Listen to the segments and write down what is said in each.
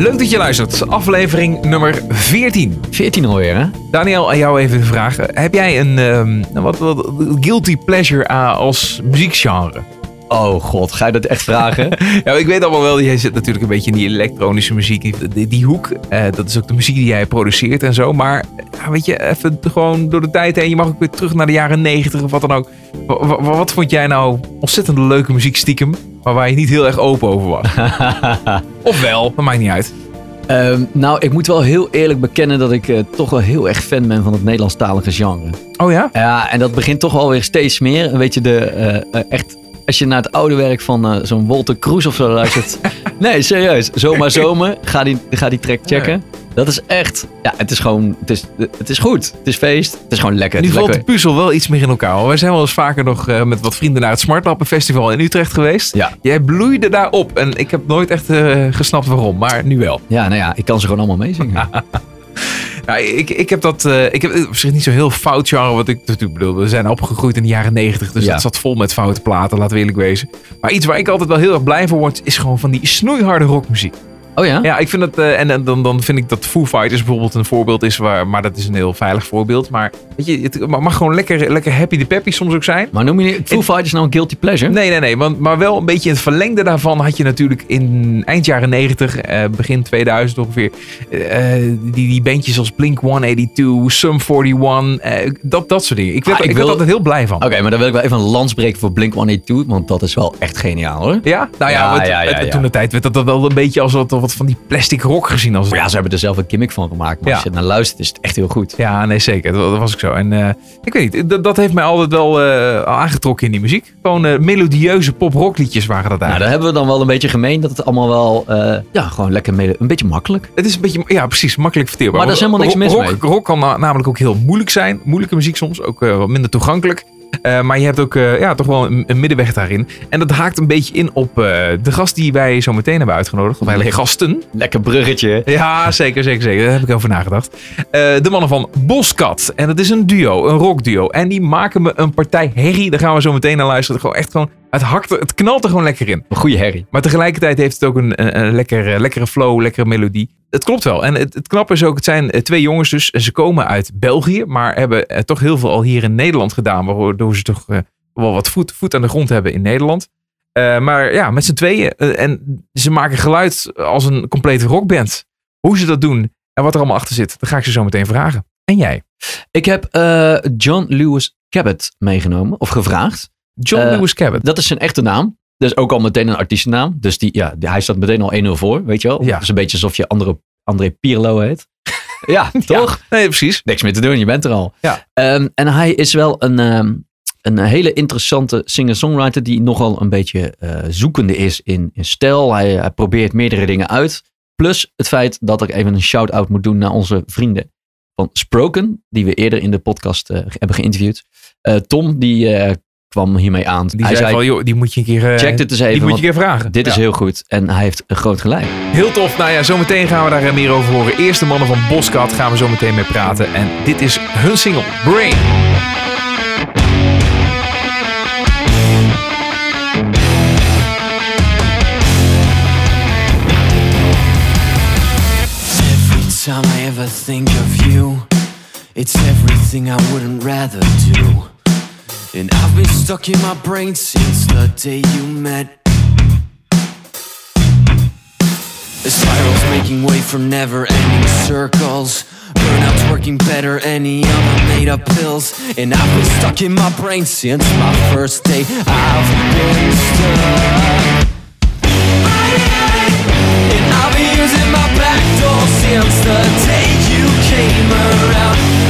Leuk dat je luistert. Aflevering nummer 14. 14 alweer, hè? Daniel, aan jou even de vraag. Heb jij een ehm, wat, wat guilty pleasure uh, als muziekgenre? Oh god, ga je dat echt vragen? ja, ik weet allemaal wel, jij zit natuurlijk een beetje in die elektronische muziek, die, die hoek. Uh, dat is ook de muziek die jij produceert en zo. Maar ja, weet je, even gewoon door de tijd heen. Je mag ook weer terug naar de jaren 90 of wat dan ook. Wat, wat vond jij nou ontzettend leuke muziek stiekem, maar waar je niet heel erg open over was? of wel, dat maakt niet uit. Um, nou, ik moet wel heel eerlijk bekennen dat ik uh, toch wel heel erg fan ben van het Nederlandstalige genre. Oh ja? Ja, en dat begint toch wel weer steeds meer. Weet je, de uh, echt als je naar het oude werk van uh, zo'n Walter Kroes of zo luistert. nee, serieus. Zomaar zomer. Ga die, ga die track checken. Dat is echt. Ja, het is gewoon. Het is, het is goed. Het is feest. Het is gewoon lekker. Nu valt de puzzel wel iets meer in elkaar. Wij zijn wel eens vaker nog uh, met wat vrienden naar het Smartlappen Festival in Utrecht geweest. Ja. Jij bloeide daar op. En ik heb nooit echt uh, gesnapt waarom. Maar nu wel. Ja, nou ja, ik kan ze gewoon allemaal meezingen. Ja, ik, ik heb dat. Uh, ik heb op zich niet zo heel fout genre. Wat ik natuurlijk bedoel. We zijn opgegroeid in de jaren negentig. Dus Ja. dat zat vol met foute platen, laten we eerlijk wezen. Maar iets waar ik altijd wel heel erg blij van word. Is gewoon van die snoeiharde rockmuziek. Oh ja? Ja, ik vind het. eh, en en dan, dan vind ik dat Foo Fighters bijvoorbeeld een voorbeeld is. Waar, maar dat is een heel veilig voorbeeld. Maar weet je, het mag gewoon lekker, lekker happy de peppy soms ook zijn. Maar noem je Foo Fighters nou een guilty pleasure? Nee, nee, nee. Want, maar wel een beetje in het verlengde daarvan had je natuurlijk in eind jaren 90, eh, begin 2000 ongeveer. eh, die, die bandjes als Blink 182, Sum 41, eh, dat, dat soort dingen. Ik werd, Ah, ik ik wil- werd altijd heel blij van. Oké, maar dan wil ik wel even een lans breken voor Blink-182, want dat is wel echt geniaal hoor. Ja? Nou ja, Ja, want, ja, ja, ja. toen de tijd werd dat wel een beetje als wat, wat van die plastic rock gezien. Als het ja, ze hebben er zelf een gimmick van gemaakt. Maar Ja. als je naar luistert, is het echt heel goed. Ja, nee, zeker. Dat, dat was ik zo. En eh, ik weet niet, dat, dat heeft mij altijd wel eh, aangetrokken in die muziek. Gewoon eh, melodieuze pop-rockliedjes waren dat Nou, eigenlijk. daar hebben we dan wel een beetje gemeen dat het allemaal wel, ja, gewoon lekker een beetje makkelijk. Het is een beetje, ja, precies, makkelijk verteerbaar. Maar daar is helemaal niks mis rock, mee. Rock kan na- namelijk ook heel moeilijk zijn. Moeilijke muziek soms, ook wat minder toegankelijk. Eh, maar je hebt ook eh, ja, toch wel een, een middenweg daarin. En dat haakt een beetje in op eh, de gast die wij zo meteen hebben uitgenodigd. Of eigenlijk gasten. Lekker bruggetje. Ja, zeker, zeker, zeker. Daar heb ik over nagedacht. De mannen van Boskat. En dat is een duo, een rockduo. En die maken me een partij herrie. Daar gaan we zo meteen naar luisteren. Gewoon echt gewoon, het hakt er, het knalt er gewoon lekker in. Een goede herrie. Maar tegelijkertijd heeft het ook een, een, een lekkere, lekkere flow, lekkere melodie. Het klopt wel. En het, het knappe is ook, het zijn eh, twee jongens dus. En Ze komen uit België, maar hebben eh, toch heel veel al hier in Nederland gedaan. Waardoor ze toch eh, wel wat voet, voet aan de grond hebben in Nederland. Maar ja, met z'n tweeën. en ze maken geluid als een complete rockband. Hoe ze dat doen en wat er allemaal achter zit, dat ga ik ze zo meteen vragen. En jij? Ik heb John Lewis Cabot meegenomen, of gevraagd. John Lewis Cabot. Dat is zijn echte naam. Dus ook al meteen een artiestennaam. Dus die, ja, hij staat meteen al 1-0 voor, weet je wel. Ja. Het is een beetje alsof je andere, André Pirlo heet. ja, toch? Nee, precies. Niks meer te doen, je bent er al. Ja. Ehm, en hij is wel een, ehm, een hele interessante singer-songwriter die nogal een beetje eh, zoekende is in, in stijl. Hij, hij probeert meerdere dingen uit. Plus het feit dat ik even een shout-out moet doen naar onze vrienden van Sproken, die we eerder in de podcast eh, hebben geïnterviewd. Eh, Tom, die kwam hiermee aan. Die hij zei, van, joh, die moet je een keer, eh, check dit eens even, die moet je een keer vragen. dit is heel goed. En hij heeft een groot gelijk. Heel tof. Nou ja, zometeen gaan we daar eh, meer over horen. Eerst de mannen van Boskat gaan we zo meteen mee praten. En dit is hun single, Brain. Every time I ever think of you, it's everything I wouldn't rather do. And I've been stuck in my brain since the day you met. The spirals making way for never ending circles. Burnout's working better, any other made up pills. And I've been stuck in my brain since my first day. I've been stuck. And I've been using my back door since the day you came around.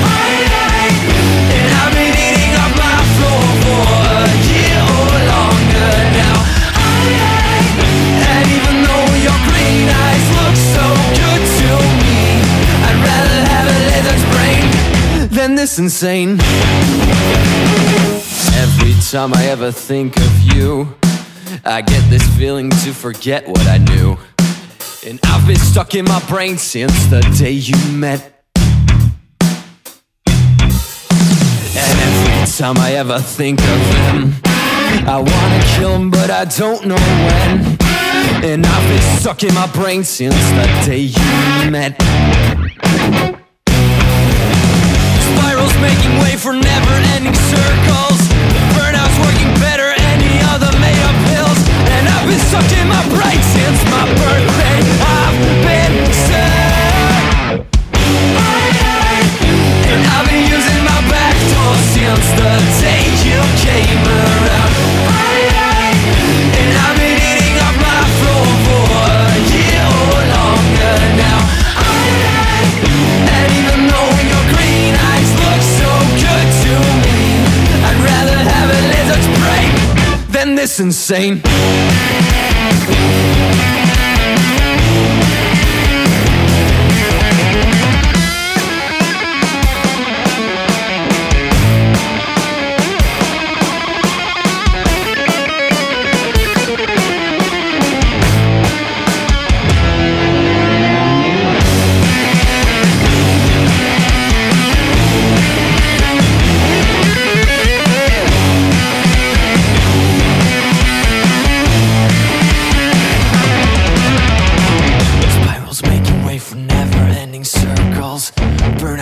This insane. Every time I ever think of you, I get this feeling to forget what I knew. And I've been stuck in my brain since the day you met. And every time I ever think of him, I wanna kill him, but I don't know when. And I've been stuck in my brain since the day you met. Spirals making way for never ending circles. Burnouts working better, any other made up pills. And I've been stuck in my brain since my birthday. I've been sick. And I've been using my back door since the day you came around. And I've this insane.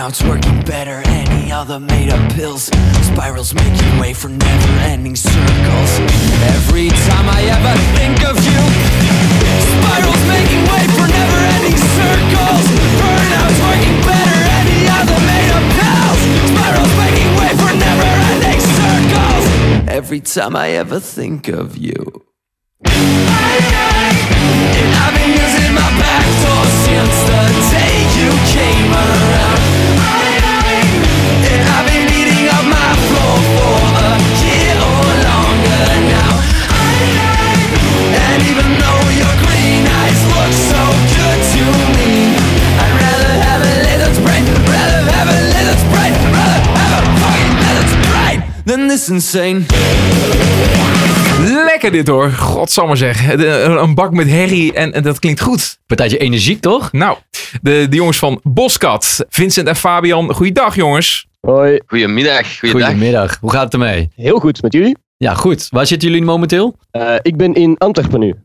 Burnouts working better, any other made up pills. Spirals making way for never ending circles. Every time I ever think of you, spirals making way for never ending circles. Burnouts working better, any other made up pills. Spirals making way for never ending circles. Every time I ever think of you. And I've been using my back door since the day you came around. Than this insane. Lekker dit hoor. Godsamme zeg. De- Een bak met herrie en, en dat klinkt goed. Partijtje energiek, toch? Nou, de, de jongens van Boskat. Vincent en Fabian. Goeiedag jongens. Hoi, Goedemiddag, goeiedag. Goedemiddag. Hoe gaat het ermee? heel goed met jullie. Ja, goed. Waar zitten jullie momenteel? Eh, ik ben in Antwerpen nu.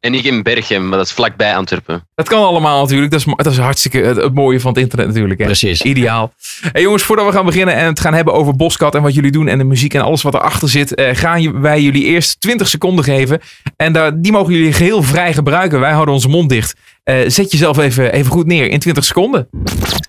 En ik in Berchem, maar dat is vlakbij Antwerpen. Dat kan allemaal natuurlijk. Dat is, dat is hartstikke het, het mooie van het internet natuurlijk. Hè? Precies. Ideaal. Hey jongens, voordat we gaan beginnen en het gaan hebben over Boskat en wat jullie doen en de muziek en alles wat erachter zit, eh, gaan wij jullie eerst 20 seconden geven. En daar, die mogen jullie geheel vrij gebruiken. Wij houden onze mond dicht. Eh, zet jezelf even, even goed neer in 20 seconden.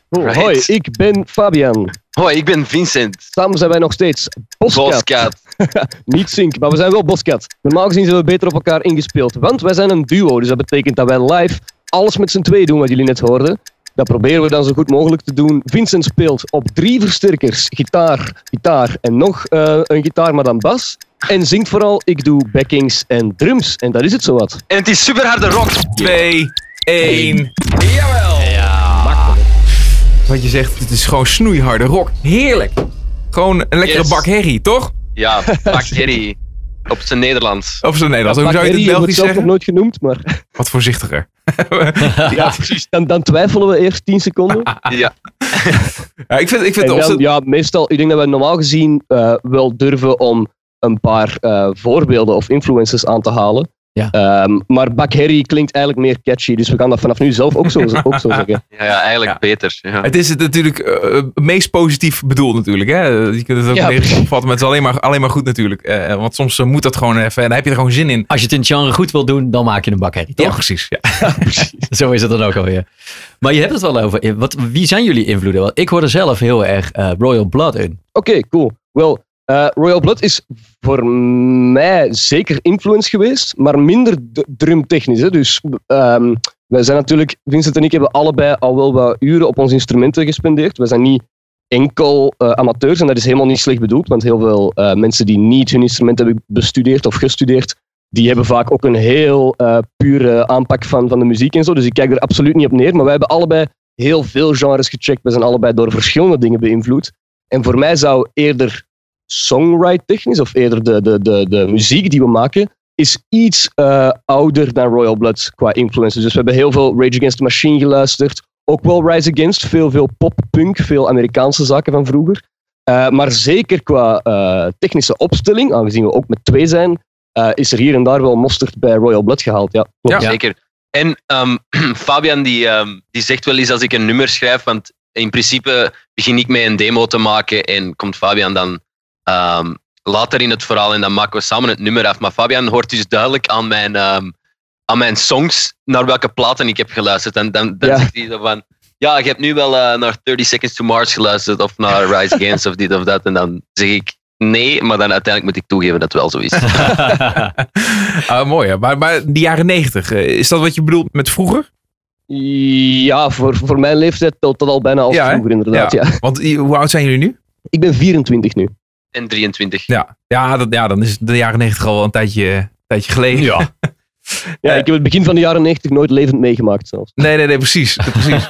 Oh, Right. Hoi, ik ben Fabian. Hoi, ik ben Vincent. Samen zijn wij nog steeds Boskat. Boskat. Niet Sync, maar we zijn wel Boskat. Normaal gezien zijn we beter op elkaar ingespeeld. Want wij zijn een duo, dus dat betekent dat wij live alles met z'n twee doen wat jullie net hoorden. Dat proberen we dan zo goed mogelijk te doen. Vincent speelt op drie versterkers, gitaar, gitaar en nog eh, een gitaar, maar dan bas. En zingt vooral, ik doe backings en drums. En dat is het zowat. En het is super harde rock. 2, 1. Jawel. Wat je zegt, het is gewoon snoeiharde rock. Heerlijk. Gewoon een lekkere Yes. bak herrie, toch? Ja, Bak Herrie. Op zijn Nederlands. Of zo Nederlands. Hoe zou je het Belgisch zelf nog zeggen? nooit genoemd, maar Wat voorzichtiger. ja, precies. Dan, dan twijfelen we eerst 10 seconden. Ja. Ja, ik vind, ik vind dan, ja, meestal, ik denk dat we normaal gezien eh, wel durven om een paar eh, voorbeelden of influencers aan te halen. Ja. Ehm, maar Bak Harry klinkt eigenlijk meer catchy, dus we gaan dat vanaf nu zelf ook zo, ook zo zeggen. Ja, ja, eigenlijk Ja. beter. Ja. Het is het natuurlijk eh, meest positief bedoeld natuurlijk. Hè? Je kunt het ook Ja, negatief opvatten, maar het is alleen maar, alleen maar goed natuurlijk. Eh, want soms eh, moet dat gewoon even en dan heb je er gewoon zin in. Als je het in het genre goed wil doen, dan maak je een bakherrie, toch? Ja, precies. Ja. Zo is het dan ook alweer. Maar je hebt het wel over. Wat, wie zijn jullie invloeden? Want ik hoorde zelf heel erg eh, Royal Blood in. Oké, cool. Wel, eh, Royal Blood is voor mij zeker influence geweest, maar minder drumtechnisch. Dus ehm, wij zijn natuurlijk, Vincent en ik hebben allebei al wel wat uren op onze instrumenten gespendeerd. We zijn niet enkel eh, amateurs en dat is helemaal niet slecht bedoeld, want heel veel eh, mensen die niet hun instrument hebben bestudeerd of gestudeerd, die hebben vaak ook een heel pure aanpak van, van de muziek en zo. Dus ik kijk er absoluut niet op neer, maar wij hebben allebei heel veel genres gecheckt. We zijn allebei door verschillende dingen beïnvloed. En voor mij zou eerder songwrite technisch, of eerder de, de, de, de muziek die we maken, is iets eh, ouder dan Royal Blood qua influences. Dus we hebben heel veel Rage Against the Machine geluisterd. Ook wel Rise Against, veel, veel pop-punk, veel Amerikaanse zaken van vroeger. Eh, maar zeker qua eh, technische opstelling, aangezien we ook met twee zijn, eh, is er hier en daar wel mosterd bij Royal Blood gehaald. Ja. Ja. Zeker. En ehm, Fabian die, ehm, die zegt wel eens als ik een nummer schrijf, want in principe begin ik met een demo te maken en komt Fabian dan ehm, later in het verhaal en dan maken we samen het nummer af. Maar Fabian hoort dus duidelijk aan mijn, ehm, aan mijn songs naar welke platen ik heb geluisterd. En dan, dan Ja. zegt hij zo van, ja, je hebt nu wel eh, naar 30 Seconds to Mars geluisterd of naar Rise Against of dit of dat. En dan zeg ik nee, maar dan uiteindelijk moet ik toegeven dat het wel zo is. Ah, mooi, hè? Maar, maar de jaren negentig, eh, is dat wat je bedoelt met vroeger? Ja, voor, voor mijn leeftijd telt dat al bijna als Ja, vroeger inderdaad. Ja. Want hoe oud zijn jullie nu? Ik ben 24 nu. En 23. Ja, ja, dat, ja dan is de jaren negentig al wel een tijdje, een tijdje geleden. Ja. Ja, Eh, ik heb het begin van de jaren 90 nooit levend meegemaakt zelfs. Nee, nee, nee, precies. precies.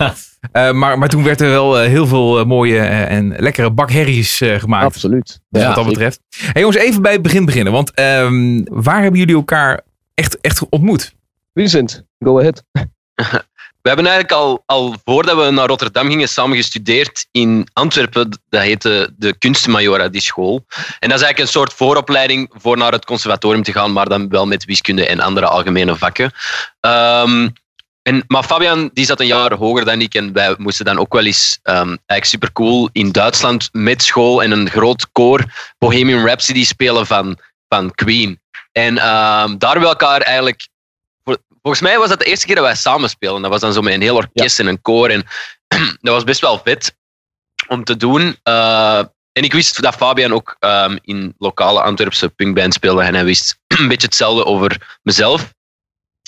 Eh, maar, maar toen werd er wel eh, heel veel mooie en lekkere bakherries eh, gemaakt. Absoluut. Dus Ja, wat dat betreft. Hey jongens, even bij het begin beginnen. Want ehm, waar hebben jullie elkaar echt, echt ontmoet? Vincent, go ahead. We hebben eigenlijk al, al voordat we naar Rotterdam gingen samen gestudeerd in Antwerpen. Dat heette de Kunstmajora, die school. En dat is eigenlijk een soort vooropleiding voor naar het conservatorium te gaan, maar dan wel met wiskunde en andere algemene vakken. Ehm, en, maar Fabian die zat een jaar hoger dan ik en wij moesten dan ook wel eens, ehm, eigenlijk supercool, in Duitsland met school en een groot koor Bohemian Rhapsody spelen van, van Queen. En ehm, daar hebben we elkaar eigenlijk Volgens mij was dat de eerste keer dat wij samen speelden. Dat was dan zo met een heel orkest en een koor. En dat was best wel vet om te doen. Eh, en ik wist dat Fabian ook ehm, in lokale Antwerpse punkband speelde. En hij wist een beetje hetzelfde over mezelf.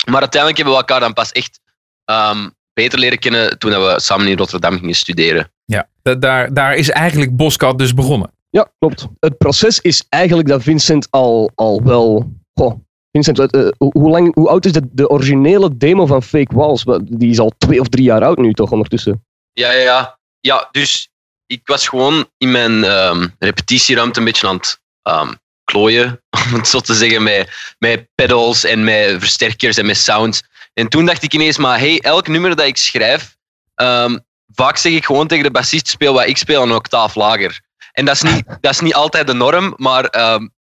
Maar uiteindelijk hebben we elkaar dan pas echt ehm, beter leren kennen toen we samen in Rotterdam gingen studeren. Ja, da- daar, daar is eigenlijk Boskat dus begonnen. Ja, klopt. Het proces is eigenlijk dat Vincent al, al wel. Goh, Eh, hoe, lang, hoe oud is de, de originele demo van Fake Walls? Die is al twee of drie jaar oud nu, toch ondertussen? Ja, ja, ja. Ja, dus ik was gewoon in mijn ehm, repetitieruimte een beetje aan het ehm, klooien, om het zo te zeggen, met, met pedals en met versterkers en met sounds. En toen dacht ik ineens, maar hey, elk nummer dat ik schrijf, ehm, vaak zeg ik gewoon tegen de bassist, speel wat ik speel een octaaf lager. En dat is niet, dat is niet altijd de norm, maar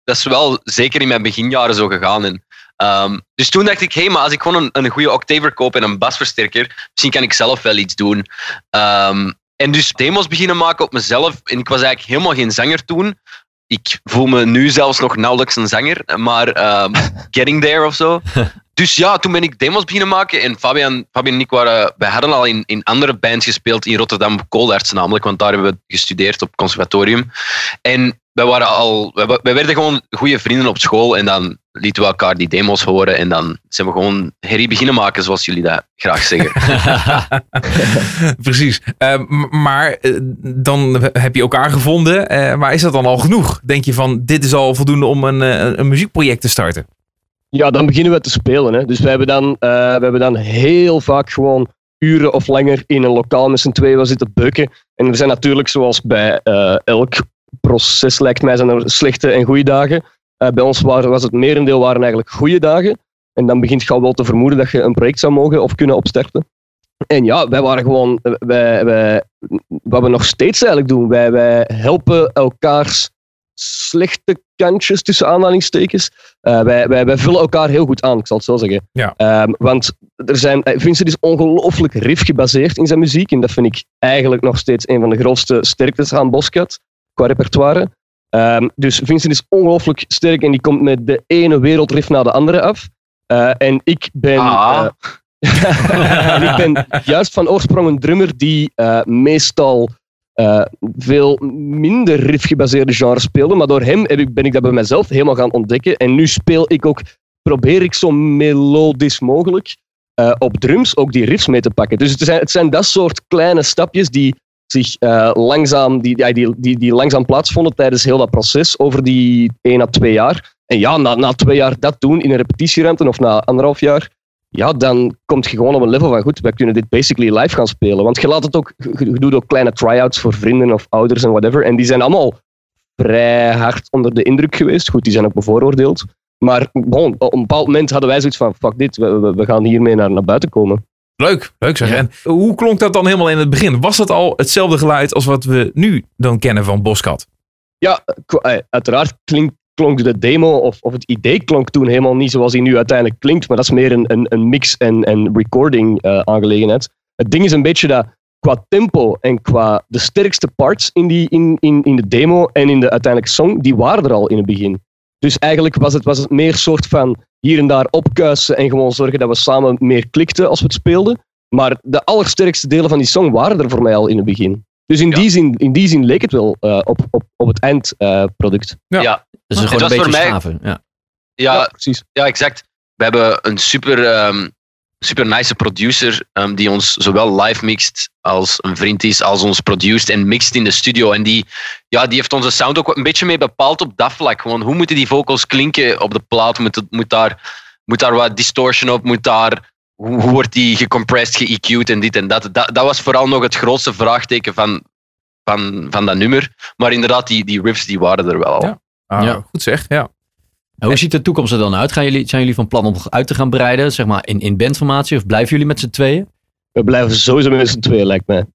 dat is wel zeker in mijn beginjaren zo gegaan. En, ehm, dus toen dacht ik, hé, hey, maar als ik gewoon een, een goede octaver koop en een basversterker, misschien kan ik zelf wel iets doen. Ehm, en dus demos beginnen maken op mezelf. En ik was eigenlijk helemaal geen zanger toen. Ik voel me nu zelfs nog nauwelijks een zanger, maar ehm, getting there of zo. Dus ja, toen ben ik demos beginnen maken. En Fabian, Fabian en ik waren, wij hadden al in, in andere bands gespeeld in Rotterdam, Coldarts namelijk, want daar hebben we gestudeerd op conservatorium. En wij, waren al, wij, wij werden gewoon goede vrienden op school en dan lieten we elkaar die demos horen en dan zijn we gewoon herrie beginnen maken, zoals jullie dat graag zeggen. Precies. Eh, m- maar eh, dan heb je elkaar gevonden. Eh, maar is dat dan al genoeg? Denk je van, dit is al voldoende om een, eh, een muziekproject te starten? Ja, dan beginnen we te spelen. Hè. Dus we hebben, dan, eh, we hebben dan heel vaak gewoon uren of langer in een lokaal met z'n tweeën zitten bukken. En er zijn natuurlijk, zoals bij eh, elk proces, lijkt mij, zijn er slechte en goede dagen. Eh, bij ons waren, was het merendeel waren eigenlijk goede dagen. En dan begint je al wel te vermoeden dat je een project zou mogen of kunnen opstarten. En ja, wij waren gewoon, wij, wij, wat we nog steeds eigenlijk doen, wij, wij helpen elkaars slechte kantjes tussen aanhalingstekens. Eh, wij, wij, wij vullen elkaar heel goed aan, ik zal het zo zeggen. Ja. Ehm, want er zijn, eh, Vincent is ongelooflijk riff gebaseerd in zijn muziek. En dat vind ik eigenlijk nog steeds een van de grootste sterktes aan Boscat qua repertoire. Ehm, dus Vincent is ongelooflijk sterk en die komt met de ene wereldriff na de andere af. Eh, en ik ben. Ah. eh, en ik ben juist van oorsprong een drummer die eh, meestal veel minder riff-gebaseerde genres speelde. Maar door hem heb ik, ben ik dat bij mezelf helemaal gaan ontdekken. En nu speel ik ook, probeer ik zo melodisch mogelijk op drums ook die riffs mee te pakken. Dus het zijn, het zijn dat soort kleine stapjes die zich eh, langzaam, die, die, die, die langzaam plaatsvonden tijdens heel dat proces over die één à twee jaar. En ja, na, na twee jaar dat doen in een repetitieruimte of na anderhalf jaar, ja, dan kom je gewoon op een level van goed, wij kunnen dit basically live gaan spelen. Want je laat het ook, je doet ook kleine try-outs voor vrienden of ouders en whatever. En die zijn allemaal vrij hard onder de indruk geweest. Goed, die zijn ook bevooroordeeld. Maar bon, op een bepaald moment hadden wij zoiets van, fuck dit, we, we, we gaan hiermee naar, naar buiten komen. Leuk, leuk zeg. Ja. En hoe klonk dat dan helemaal in het begin? Was het al hetzelfde geluid als wat we nu dan kennen van Boskat? Ja, eh, uiteraard klonk de demo of, of het idee klonk toen helemaal niet zoals hij nu uiteindelijk klinkt. Maar dat is meer een, een, een mix- en, en recording eh, aangelegenheid. Het ding is een beetje dat qua tempo en qua de sterkste parts in, die, in, in, in de demo en in de uiteindelijke song, die waren er al in het begin. Dus eigenlijk was het, was het meer soort van hier en daar opkuisen en gewoon zorgen dat we samen meer klikten als we het speelden. Maar de allersterkste delen van die song waren er voor mij al in het begin. Dus in, Ja. die, zin, in die zin leek het wel eh, op, op, op het eindproduct. Ja. Ja. Dus Het gewoon een was voor beetje mij- schaven. Ja. Ja, precies. Ja, exact. We hebben een super, ehm, super nice producer ehm, die ons zowel live mixt als een vriend is, als ons produced en mixt in de studio. En die, ja, die heeft onze sound ook een beetje mee bepaald op dat vlak. Gewoon, hoe moeten die vocals klinken op de plaat? Moet, het, moet, daar, moet daar wat distortion op? Moet daar, hoe, hoe wordt die gecompressed, ge-EQ'd en dit en dat? dat? Dat was vooral nog het grootste vraagteken van, van, van dat nummer. Maar inderdaad, die, die riffs die waren er wel al. Ja. Ah, Ja. Goed zeg, ja. En hoe ziet de toekomst er dan uit? Gaan jullie, zijn jullie van plan om nog uit te gaan breiden, zeg maar in, in bandformatie? Of blijven jullie met z'n tweeën? We blijven sowieso met z'n tweeën, lijkt mij.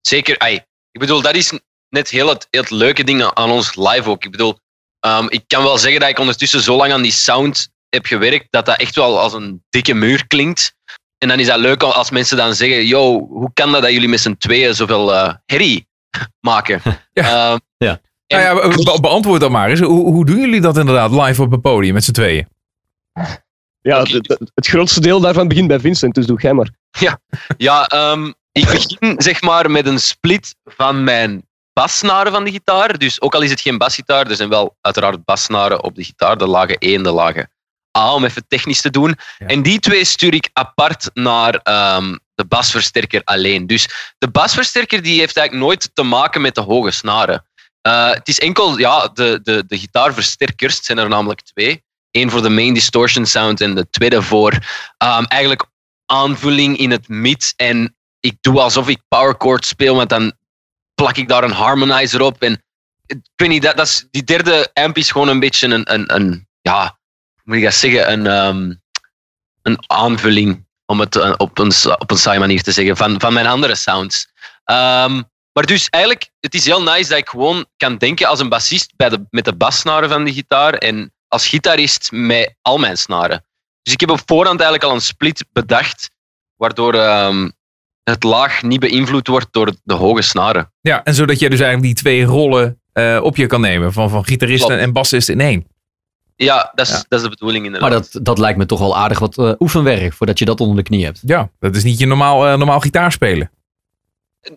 Zeker, ai, ik bedoel, dat is net heel het, heel het leuke ding aan ons live ook. Ik bedoel, ehm, ik kan wel zeggen dat ik ondertussen zo lang aan die sound heb gewerkt, dat dat echt wel als een dikke muur klinkt. En dan is dat leuk als mensen dan zeggen, yo, hoe kan dat dat jullie met z'n tweeën zoveel eh herrie maken? Ja. Ehm, Ja. En- Nou ja, be- be- beantwoord dan maar eens. Hoe, hoe doen jullie dat inderdaad live op het podium met z'n tweeën? Ja, het, het- het grootste deel daarvan begint bij Vincent, dus doe jij maar. Ja, ehm, ik begin zeg maar met een split van mijn bassnaren van de gitaar. Dus ook al is het geen basgitaar, er zijn wel uiteraard bassnaren op de gitaar, de lage E en de lage A, om even technisch te doen. Ja. En die twee stuur ik apart naar ehm, de basversterker alleen. Dus de basversterker die heeft eigenlijk nooit te maken met de hoge snaren. Eh, het is enkel ja, de, de, de gitaarversterkers, zijn er namelijk twee. Eén voor de main distortion sound en de tweede voor ehm, eigenlijk aanvulling in het mid. En ik doe alsof ik power chord speel, want dan plak ik daar een harmonizer op. En ik weet niet, dat, dat is, die derde amp is gewoon een beetje een, een, een ja, moet ik zeggen, een, ehm, een aanvulling, om het eh, op een, op een saaie manier te zeggen, van, van mijn andere sounds. Ehm, maar dus eigenlijk, het is heel nice dat ik gewoon kan denken als een bassist bij de, met de bassnaren van de gitaar en als gitarist met al mijn snaren. Dus ik heb op voorhand eigenlijk al een split bedacht, waardoor ehm, het laag niet beïnvloed wordt door de hoge snaren. Ja, en zodat jij dus eigenlijk die twee rollen eh, op je kan nemen. Van, van gitarist en bassist in één. Ja, dat is, Ja. Dat is de bedoeling inderdaad. Maar dat, dat lijkt me toch wel aardig wat eh, oefenwerk voordat je dat onder de knie hebt. Ja, dat is niet je normaal, eh, normaal gitaar spelen.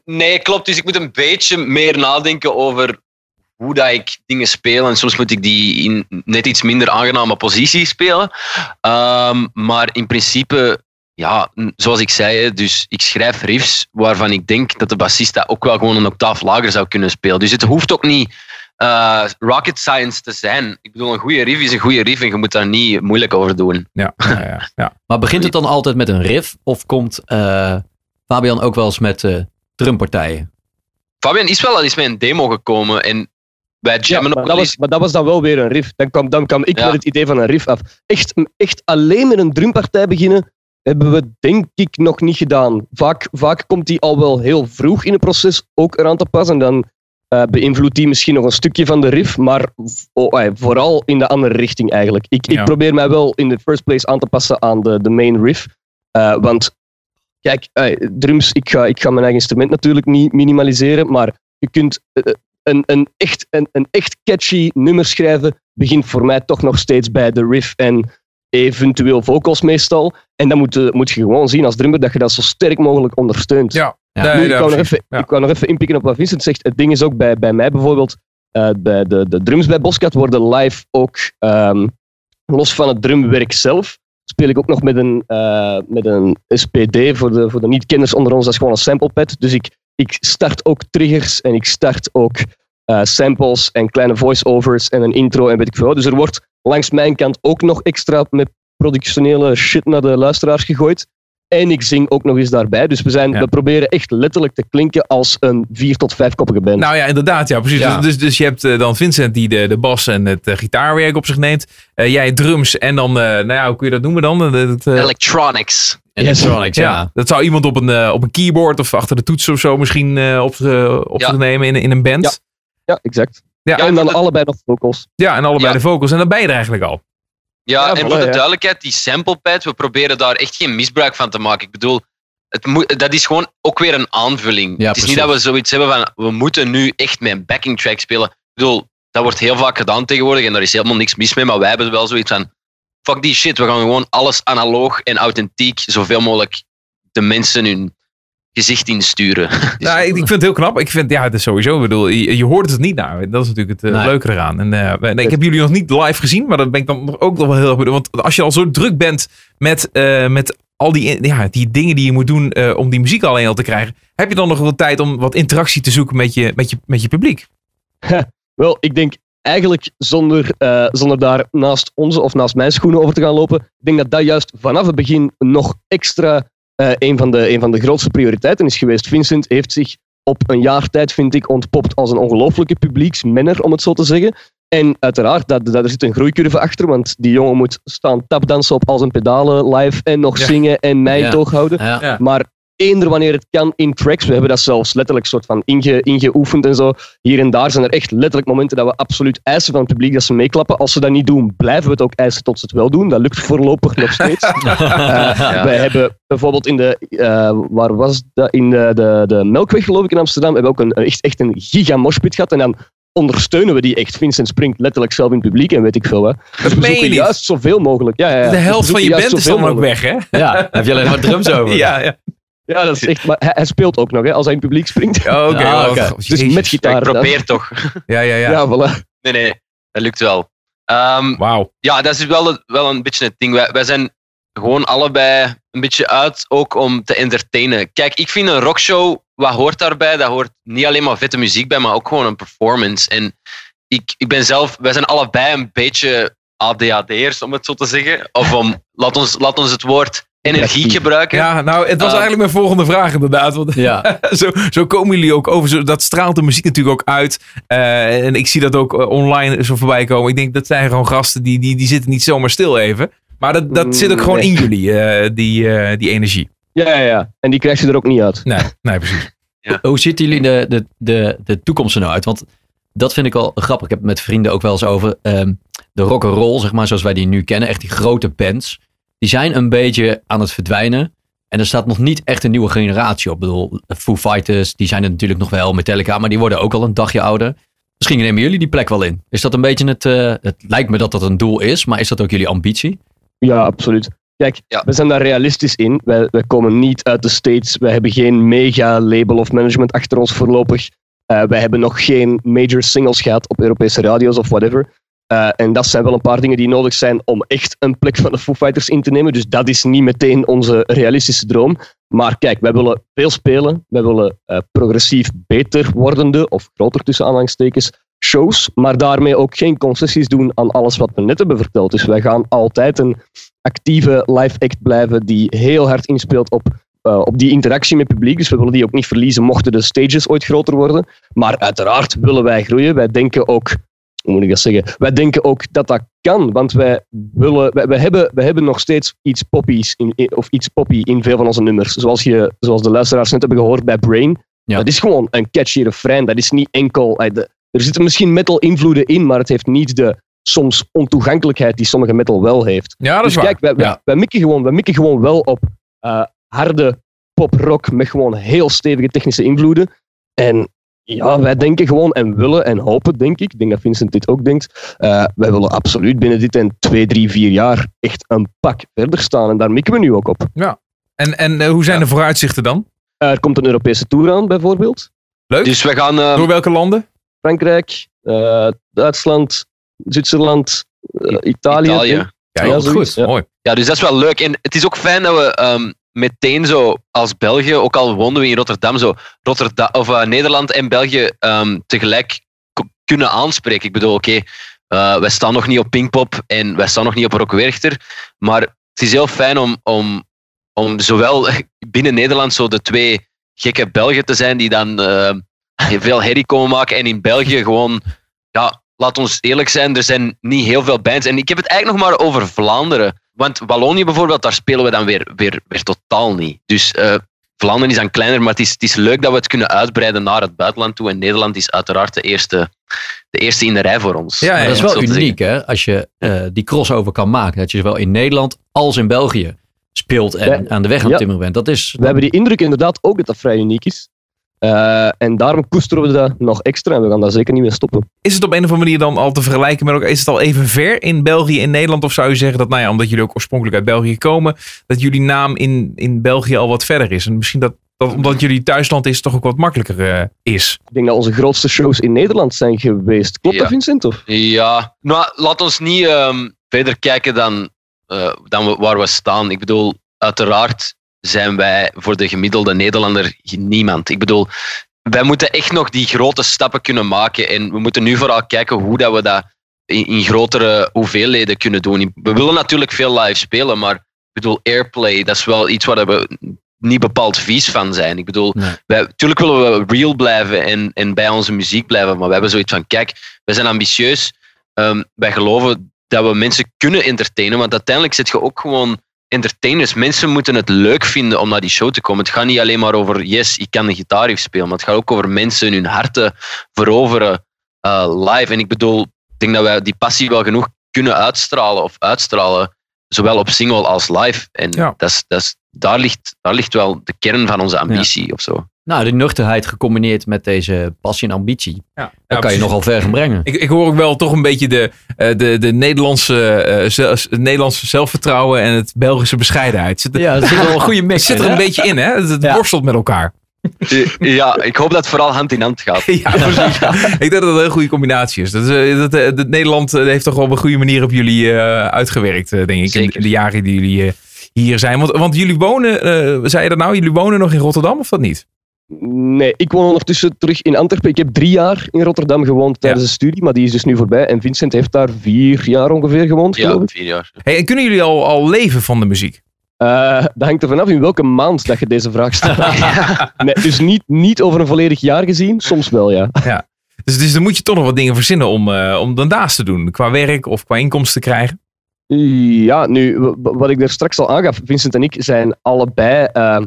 Nee, klopt. Dus ik moet een beetje meer nadenken over hoe dat ik dingen speel. En soms moet ik die in net iets minder aangename positie spelen. Ehm, maar in principe, ja, zoals ik zei, hè, dus ik schrijf riffs waarvan ik denk dat de bassist dat ook wel gewoon een octaaf lager zou kunnen spelen. Dus het hoeft ook niet eh, rocket science te zijn. Ik bedoel, een goede riff is een goede riff en je moet daar niet moeilijk over doen. Ja, ja, ja, ja. Maar begint het dan altijd met een riff? Of komt eh, Fabian ook wel eens met eh, drumpartijen? Fabian is wel al eens met een demo gekomen en wij Ja, jammen maar, ook dat was, maar dat was dan wel weer een riff. Dan kwam, dan kwam ik Ja. met het idee van een riff af. Echt, echt alleen met een drumpartij beginnen hebben we denk ik nog niet gedaan. Vaak, vaak komt die al wel heel vroeg in het proces ook eraan te pas. En dan eh, beïnvloedt die misschien nog een stukje van de riff. Maar oh, eh, vooral in de andere richting eigenlijk. Ik, Ja. ik probeer mij wel in de first place aan te passen aan de, de main riff. Eh, want kijk, eh, drums, ik ga, ik ga mijn eigen instrument natuurlijk niet minimaliseren. Maar je kunt eh, een, een, echt, een, een echt catchy nummer schrijven begint voor mij toch nog steeds bij de riff en eventueel vocals meestal. En dan moet, je- moet je gewoon zien als drummer dat je dat zo sterk mogelijk ondersteunt. Ja, Ja. nee, Nu, ik, wou nog even, Ja. ik wou nog even inpikken op wat Vincent zegt. Het ding is ook bij, bij mij bijvoorbeeld, eh, bij de, de drums bij Boscat worden live ook, ehm, los van het drumwerk zelf, speel ik ook nog met een, eh, met een SPD voor de, voor de niet-kenners onder ons. Dat is gewoon een samplepad. Dus ik, ik start ook triggers en ik start ook eh, samples en kleine voice-overs en een intro en weet ik veel. Dus er wordt langs mijn kant ook nog extra met productionele shit naar de luisteraars gegooid. En ik zing ook nog eens daarbij. Dus we, zijn, Ja. we proberen echt letterlijk te klinken als een vier tot vijfkoppige band. Nou ja, inderdaad. Ja, precies. Ja. Dus, dus, dus je hebt eh, dan Vincent die de, de bas en het eh, gitaarwerk op zich neemt. Eh, jij drums en dan, eh, nou ja, hoe kun je dat noemen dan? Dat, Electronics. Electronics, ja. ja. dat zou iemand op een, op een keyboard of achter de toets of zo misschien eh, op, zich, op Ja. zich nemen in, in een band. Ja. ja, exact. Ja, en dan allebei nog vocals. Ja, en allebei Ja. de vocals. En dan ben je er eigenlijk al. Ja, Ja, en voor de ja. duidelijkheid, die samplepad, we proberen daar echt geen misbruik van te maken. Ik bedoel, het moet, dat is gewoon ook weer een aanvulling. Ja, het is niet dat we zoiets hebben van, we moeten nu echt met een backing track spelen. Ik bedoel, dat wordt heel vaak gedaan tegenwoordig en daar is helemaal niks mis mee, maar wij hebben wel zoiets van, fuck die shit, we gaan gewoon alles analoog en authentiek, zoveel mogelijk de mensen hun gezicht insturen. Dus- Nou, ik, ik vind het heel knap. Ik vind, ja, het is sowieso, ik bedoel, je, je hoort het niet nou. Dat is natuurlijk het eh, Nee. leuke eraan. En, eh, nee, ik heb jullie nog niet live gezien, maar dat ben ik dan nog ook nog wel heel erg benieuwd. Want als je al zo druk bent met, eh, met al die, ja, die dingen die je moet doen eh, om die muziek alleen al te krijgen, heb je dan nog wel tijd om wat interactie te zoeken met je, met je, met je publiek? Wel, ik denk eigenlijk zonder, eh, zonder daar naast onze of naast mijn schoenen over te gaan lopen, ik denk dat dat juist vanaf het begin nog extra eh, een, van de, een van de grootste prioriteiten is geweest. Vincent heeft zich op een jaar tijd, vind ik, ontpopt als een ongelofelijke publieksmenner, om het zo te zeggen. En uiteraard, dat, dat, er zit een groeicurve achter, want die jongen moet staan tapdansen op al zijn pedalen live en nog Ja. zingen en mij Ja. toch houden. Ja. Ja. Maar eender wanneer het kan in tracks, we hebben dat zelfs letterlijk soort van inge, ingeoefend en zo. Hier en daar zijn er echt letterlijk momenten dat we absoluut eisen van het publiek dat ze meeklappen. Als ze dat niet doen, blijven we het ook eisen tot ze het wel doen. Dat lukt voorlopig nog steeds. Ja. Wij hebben bijvoorbeeld in de, eh, waar was dat? In de, de, de Melkweg geloof ik in Amsterdam, hebben we ook een, echt, echt een giga moshpit gehad. En dan ondersteunen we die echt. Vincent springt letterlijk zelf in het publiek en weet ik veel wat. Dat we zoeken juist zoveel mogelijk. Ja, ja, ja. De We helft van je band is dan ook weg, hè? Ja, heb je alleen maar drums over. Ja, ja. Ja, dat is echt. Maar hij, hij speelt ook nog, hè, als hij in het publiek springt. Ja, Oké, Ah, Dus met Ja, gitaar. ik dan. probeer toch. Ja, ja, ja. Ja, voilà. Nee, nee, dat lukt wel. Ehm, Wauw. ja, dat is wel, wel een beetje het ding. Wij, wij zijn gewoon allebei een beetje uit, ook om te entertainen. Kijk, ik vind een rockshow, wat hoort daarbij? Dat hoort niet alleen maar vette muziek bij, maar ook gewoon een performance. En ik, ik ben zelf, wij zijn allebei een beetje ADHD'ers, om het zo te zeggen. Of om, laat ons, laat ons het woord energie gebruiken. Ja, nou, het was Ehm. eigenlijk mijn volgende vraag inderdaad. Want Ja. zo, zo komen jullie ook over. Zo, dat straalt de muziek natuurlijk ook uit. Eh, en ik zie dat ook eh, online zo voorbij komen. Ik denk dat zijn gewoon gasten die, die, die zitten niet zomaar stil even. Maar dat, dat zit ook gewoon Nee. in jullie, eh, die, eh, die energie. Ja, ja, ja. En die krijg je er ook niet uit. Nee, nee precies. Hoe ziet jullie de, de, de, de toekomst er nou uit? Want dat vind ik wel grappig. Ik heb het met vrienden ook wel eens over ehm, de rock and roll, zeg maar, zoals wij die nu kennen. Echt die grote bands. Die zijn een beetje aan het verdwijnen. En er staat nog niet echt een nieuwe generatie op. Ik bedoel, Foo Fighters, die zijn er natuurlijk nog wel. Metallica, maar die worden ook al een dagje ouder. Misschien nemen jullie die plek wel in. Is dat een beetje het... eh, het lijkt me dat dat een doel is, maar is dat ook jullie ambitie? Ja, absoluut. Kijk, Ja. we zijn daar realistisch in. Wij, wij komen niet uit de States. Wij hebben geen mega label of management achter ons voorlopig. Eh, wij hebben nog geen major singles gehad op Europese radio's of whatever. Eh, en dat zijn wel een paar dingen die nodig zijn om echt een plek van de Foo Fighters in te nemen. Dus dat is niet meteen onze realistische droom. Maar kijk, wij willen veel spelen. Wij willen eh, progressief beter wordende, of groter tussen aanhalingstekens, shows. Maar daarmee ook geen concessies doen aan alles wat we net hebben verteld. Dus wij gaan altijd een actieve live act blijven die heel hard inspeelt op, eh, op die interactie met het publiek. Dus we willen die ook niet verliezen mochten de stages ooit groter worden. Maar uiteraard willen wij groeien. Wij denken ook, hoe moet ik dat zeggen? Wij denken ook dat dat kan, want wij, willen, wij, wij, hebben, wij hebben nog steeds iets poppies in, of iets poppy in veel van onze nummers. Zoals, je, zoals de luisteraars net hebben gehoord bij Brain. Ja. Dat is gewoon een catchy refrein. Dat is niet enkel... eh, er zitten misschien metal invloeden in, maar het heeft niet de soms ontoegankelijkheid die sommige metal wel heeft. Ja, dat is Dus waar. kijk, wij, wij, Ja. wij, mikken gewoon, wij mikken gewoon wel op eh, harde pop-rock met gewoon heel stevige technische invloeden. En ja, wij denken gewoon en willen en hopen, denk ik, ik denk dat Vincent dit ook denkt, eh, wij willen absoluut binnen dit en twee, drie, vier jaar echt een pak verder staan. En daar mikken we nu ook op. En, en eh, hoe zijn Ja. de vooruitzichten dan? Eh, er komt een Europese tour aan, bijvoorbeeld. Leuk. Dus we gaan... eh, Door welke landen? Frankrijk, eh, Duitsland, Zwitserland, Italië. Italië. Ja, Ja, goed. ja. Mooi. Ja, dus dat is wel leuk. En het is ook fijn dat we ehm, meteen zo als België, ook al woonden we in Rotterdam, zo Rotterdam, of, eh, Nederland en België ehm, tegelijk kunnen aanspreken. Ik bedoel, oké, eh, wij staan nog niet op Pinkpop en wij staan nog niet op Rock Werchter, maar het is heel fijn om, om, om zowel binnen Nederland zo de twee gekke Belgen te zijn die dan eh, veel herrie komen maken en in België gewoon, ja, laat ons eerlijk zijn, er zijn niet heel veel bands. En ik heb het eigenlijk nog maar over Vlaanderen. Want Wallonië bijvoorbeeld, daar spelen we dan weer, weer, weer totaal niet. Dus eh, Vlaanderen is dan kleiner, maar het is, het is leuk dat we het kunnen uitbreiden naar het buitenland toe. En Nederland is uiteraard de eerste, de eerste in de rij voor ons. Ja, dat is wel uniek, hè? Als je eh, die crossover kan maken. Dat je zowel in Nederland als in België speelt en Ja. aan de weg aan het Ja. timmeren bent. Dat is... We hebben die indruk inderdaad ook dat dat vrij uniek is. Eh, en daarom koesteren we dat nog extra en we gaan daar zeker niet mee stoppen. Is het op een of andere manier dan al te vergelijken met elkaar? Is het al even ver in België en Nederland? Of zou je zeggen dat, nou ja, omdat jullie ook oorspronkelijk uit België komen, dat jullie naam in, in België al wat verder is? En misschien dat, dat omdat jullie thuisland is, toch ook wat makkelijker eh, is. Ik denk dat onze grootste shows in Nederland zijn geweest. Klopt Ja. dat, Vincent? Of? Ja, nou, laat ons niet ehm, verder kijken dan, eh, dan waar we staan. Ik bedoel, uiteraard zijn wij voor de gemiddelde Nederlander niemand. Ik bedoel, wij moeten echt nog die grote stappen kunnen maken. En we moeten nu vooral kijken hoe dat we dat in, in grotere hoeveelheden kunnen doen. We willen natuurlijk veel live spelen, maar ik bedoel, airplay, dat is wel iets waar we niet bepaald vies van zijn. Ik bedoel, Nee. wij, natuurlijk willen we real blijven en, en bij onze muziek blijven, maar we hebben zoiets van, kijk, wij zijn ambitieus. Ehm, wij geloven dat we mensen kunnen entertainen, want uiteindelijk zit je ook gewoon entertainers. Mensen moeten het leuk vinden om naar die show te komen. Het gaat niet alleen maar over, yes, ik kan de gitaar even spelen, maar het gaat ook over mensen hun harten veroveren eh, live. En ik bedoel, ik denk dat wij die passie wel genoeg kunnen uitstralen of uitstralen, zowel op single als live. En Ja. dat is, dat is, daar, ligt, daar ligt wel de kern van onze ambitie of zo. Nou, die nuchterheid gecombineerd met deze passie en ambitie. Ja, Dat kan je nogal ver gaan brengen. Ik, ik hoor ook wel toch een beetje de, eh, de, de Nederlandse, eh, zelf- het Nederlandse zelfvertrouwen en het Belgische bescheidenheid. Zit er, Ja, er zit wel een goede mix zit er in, een beetje in, hè? Het, het Ja. worstelt met elkaar. Ja, ik hoop dat het vooral hand in hand gaat. Ja, precies. Ik denk dat het een hele goede combinatie is. Dat, is, eh, dat, dat Nederland heeft toch wel op een goede manier op jullie eh, uitgewerkt, eh, denk ik, in, Zeker. in de jaren die jullie eh, hier zijn. Want, want jullie wonen, eh, zei je dat nou, jullie wonen nog in Rotterdam of dat niet? Nee, ik woon ondertussen terug in Antwerpen. Ik heb drie jaar in Rotterdam gewoond tijdens de studie, maar die is dus nu voorbij. En Vincent heeft daar vier jaar ongeveer gewoond, geloof Ja, ik. vier jaar. Hey, en kunnen jullie al, al leven van de muziek? Eh, dat hangt er vanaf in welke maand dat je deze vraag stelt. nee, dus niet, niet over een volledig jaar gezien, soms wel, ja. Dus, dus dan moet je toch nog wat dingen verzinnen om, eh, om dan daarnaast te doen. Qua werk of qua inkomsten te krijgen. Ja, nu, wat ik daar straks al aangaf, Vincent en ik zijn allebei eh,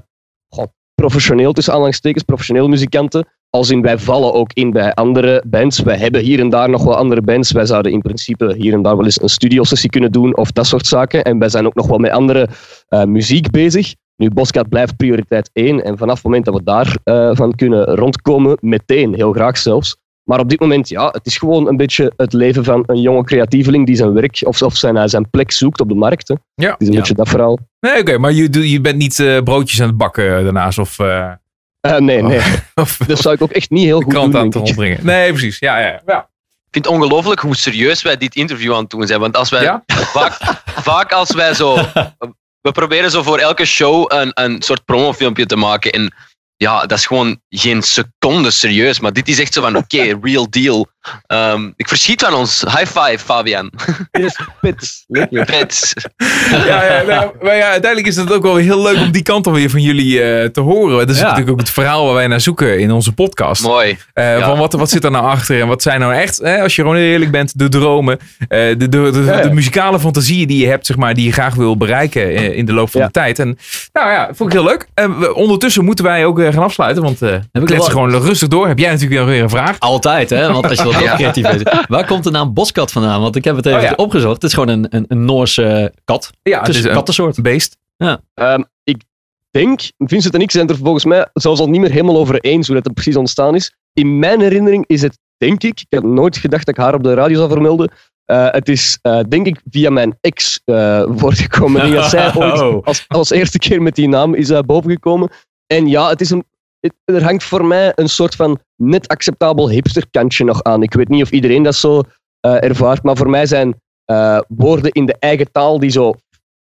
professioneel, tussen aanhalingstekens, professioneel muzikanten. Als in, wij vallen ook in bij andere bands. Wij hebben hier en daar nog wel andere bands. Wij zouden in principe hier en daar wel eens een studiosessie kunnen doen of dat soort zaken. En wij zijn ook nog wel met andere eh, muziek bezig. Nu, Boscat blijft prioriteit één. En vanaf het moment dat we daar eh, van kunnen rondkomen, meteen, heel graag zelfs. Maar op dit moment, ja, het is gewoon een beetje het leven van een jonge creatieveling die zijn werk of, of zijn, eh, zijn plek zoekt op de markt. Hè. Ja. Het is een Ja. beetje dat verhaal. Nee, oké, maar je, doe- je bent niet eh, broodjes aan het bakken daarnaast of, eh, Eh, nee, nee. of Dat zou ik ook echt niet heel goed krant doen, aan het rondbrengen. Nee, precies. Ja, ja, ja. Ik vind het ongelooflijk hoe serieus wij dit interview aan het doen zijn. Want als wij Ja? vaak, vaak als wij zo. We proberen zo voor elke show een, een soort promofilmpje te maken. En ja, dat is gewoon geen seconde serieus. Maar dit is echt zo van: oké, real deal. Ehm, ik verschiet van ons. High five, Fabian. Yes, pits. Vet. ja, ja, nou, maar ja, uiteindelijk is het ook wel heel leuk om die kant alweer van jullie eh, te horen. Dat is Ja. natuurlijk ook het verhaal waar wij naar zoeken in onze podcast. Mooi. Eh, Ja. Van wat, wat zit er nou achter en wat zijn nou echt, hè, als je gewoon eerlijk bent, de dromen, eh, de, de, de, Ja, ja. de muzikale fantasieën die je hebt, zeg maar, die je graag wil bereiken eh, in de loop van Ja. de tijd. En nou ja, vond ik heel leuk. Ondertussen moeten wij ook gaan afsluiten, want eh ik we kletsen wel- gewoon rustig door. Heb jij natuurlijk weer een vraag? Altijd, hè? Want als je wat Ja. creatief bent. Waar komt de naam boskat vandaan? Want ik heb het even Oh, ja. opgezocht. Het is gewoon een, een, een Noorse kat. Ja, Het is een kattensoort. beest. Ehm, ik denk, Vincent en ik zijn er volgens mij zelfs al niet meer helemaal over eens hoe dat er precies ontstaan is. In mijn herinnering is het, denk ik, ik heb nooit gedacht dat ik haar op de radio zou vermelden. Eh, het is, eh, denk ik, via mijn ex eh voortgekomen. Ik dat zij ooit Oh. als, als eerste keer met die naam is uh, bovengekomen. En ja, het is een, het- er hangt voor mij een soort van net acceptabel hipsterkantje nog aan. Ik weet niet of iedereen dat zo eh, ervaart, maar voor mij zijn eh, woorden in de eigen taal die zo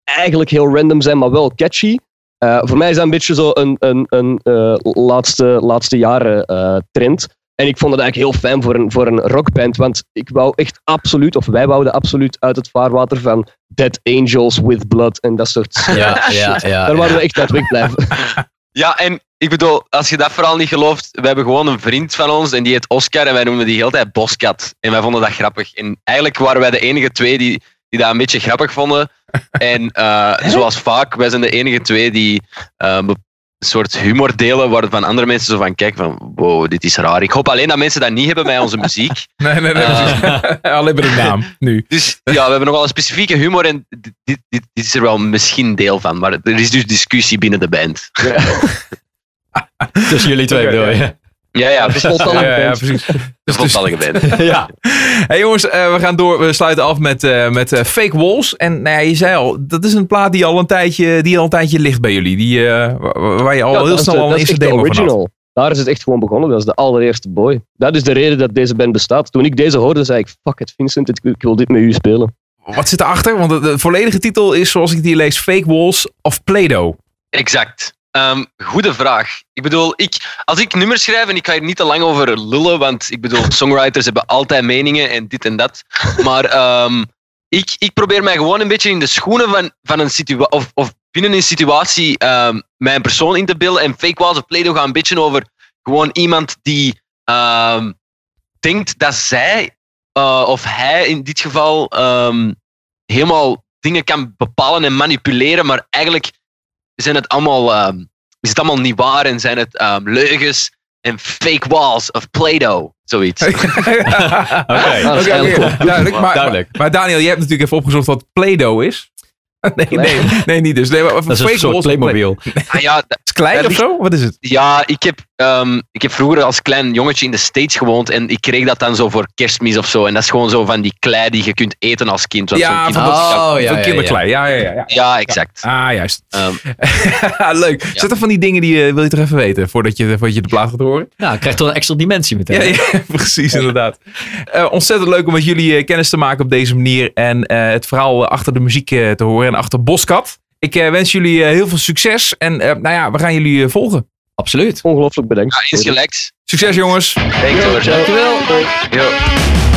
eigenlijk heel random zijn, maar wel catchy. Eh, voor mij is dat een beetje zo een, een, een laatste, laatste jaren trend. En ik vond het eigenlijk heel fijn voor een, voor een rockband, want ik wou echt absoluut, of wij wouden absoluut uit het vaarwater van Dead Angels with Blood en dat soort Ja, ja, ja. Daar waren we echt uit wegblijven. Ja, en ik bedoel, als je dat vooral niet gelooft, we hebben gewoon een vriend van ons en die heet Oscar en wij noemden die heel tijd Boskat. En wij vonden dat grappig. En eigenlijk waren wij de enige twee die, die dat een beetje grappig vonden. En eh, zoals vaak, wij zijn de enige twee die be- soort humor delen waarvan andere mensen zo van kijken van wow, dit is raar. Ik hoop alleen dat mensen dat niet hebben bij onze muziek. Nee, nee, nee. Eh. Alleen bij de naam, nu. Dus ja, we hebben nogal een specifieke humor en dit, dit, dit is er wel misschien deel van. Maar er is dus discussie binnen de band. Tussen jullie twee Oké, bedoel ja. Ja, ja, precies. Voltallige Ja, precies. De dus- ja. Hey jongens, eh, we gaan door. We sluiten af met, eh, met eh, Fake Walls. En nou ja, je zei al, dat is een plaat die al een tijdje, die al een tijdje ligt bij jullie. Die, eh, wa- waar je al Ja, heel snel de- al een dat is eerste de demo van had. original. Daar is het echt gewoon begonnen. Dat is de allereerste boy. Dat is de reden dat deze band bestaat. Toen ik deze hoorde, zei ik: Fuck it, Vincent, ik, ik wil dit met u spelen. Wat zit erachter? Want de, de volledige titel is, zoals ik het hier lees, Fake Walls of Play-Doh. Exact. Ehm, goede vraag. Ik bedoel, ik, als ik nummers schrijf, en ik ga hier niet te lang over lullen, want ik bedoel, songwriters hebben altijd meningen en dit en dat. Maar ehm, ik, ik probeer mij gewoon een beetje in de schoenen van, van een situatie, of, of binnen een situatie, ehm, mijn persoon in te beelden. En Fake Walls of Play-Doh gaat een beetje over gewoon iemand die denkt dat zij, eh, of hij in dit geval, helemaal dingen kan bepalen en manipuleren, maar eigenlijk zijn het allemaal, ehm, is het allemaal niet waar en zijn het ehm, leugens en fake walls of Play-Doh, zoiets. Oké. Duidelijk. Maar, Duidelijk. Maar, maar Daniel, jij hebt natuurlijk even opgezocht wat Play-Doh is. Nee, nee, nee, niet dus. Nee, maar Dat is Fake een soort Playmobil. ah, ja, Is klein of zo? Wat is het? ja ik, heb, ehm, ik heb vroeger als klein jongetje in de States gewoond en ik kreeg dat dan zo voor kerstmis of zo. En dat is gewoon zo van die klei die je kunt eten als kind. want zo'n Ja, kind- van dat Oh, ja, ja, van kinderklei. Ja, ja, ja. ja. ja, exact. Ah, juist. Ehm, Leuk. Zet er van die dingen die je, wil je toch even weten voordat je, voordat je de plaat gaat horen? Ja, krijgt toch een extra dimensie meteen. Ja, ja precies, inderdaad. Eh, ontzettend leuk om met jullie eh, kennis te maken op deze manier en eh, het verhaal eh, achter de muziek eh, te horen en achter Boskat. Ik eh, wens jullie eh, heel veel succes en eh, nou ja, we gaan jullie volgen. Absoluut. Ongelooflijk bedankt. ja, insgelijks. Succes jongens! Hoor. Dankjewel.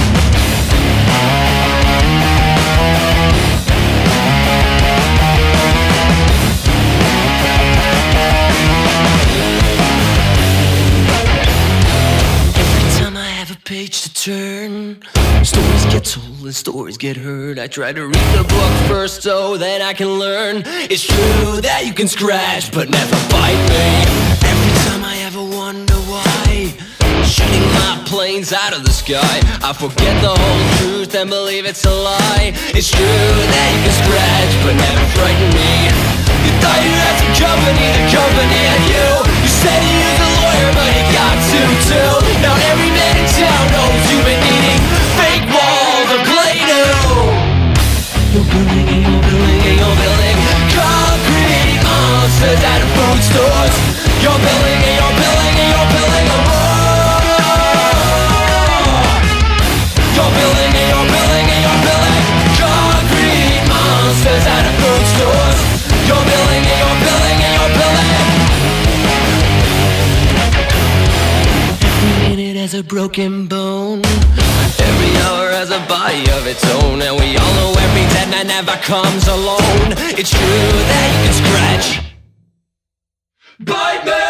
Turn, stories get told and stories get heard. I try to read the book first so that I can learn. It's true that you can scratch but never bite me. Every time I ever wonder why, shooting my planes out of the sky, I forget the whole truth and believe it's a lie. It's true that you can scratch but never frighten me. You thought you had some company, the company had you. Said you was a lawyer, but you got two too. Now every man in town knows you've been eating fake walls of Play-Doh. You're building and you're building and you're building concrete monsters out of food stores. You're building and you're building and you're building a wall. You're building has a broken bone. Every hour has a body of its own, and we all know every dead man never comes alone. It's true that you can scratch. Bite me!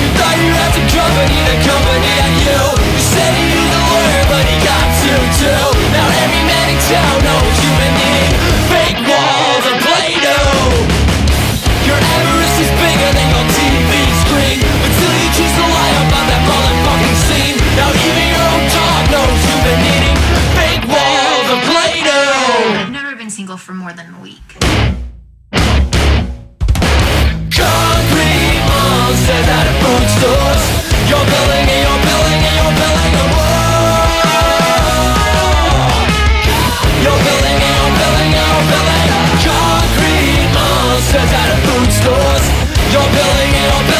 You thought you had some company, the company had you. You said you was a lawyer, but he got two too. Now every man in town knows for more than a week. Concrete monsters out of You're building you're building you're building a wall You're building you're building you're building Concrete monsters out of food stores. You're building you're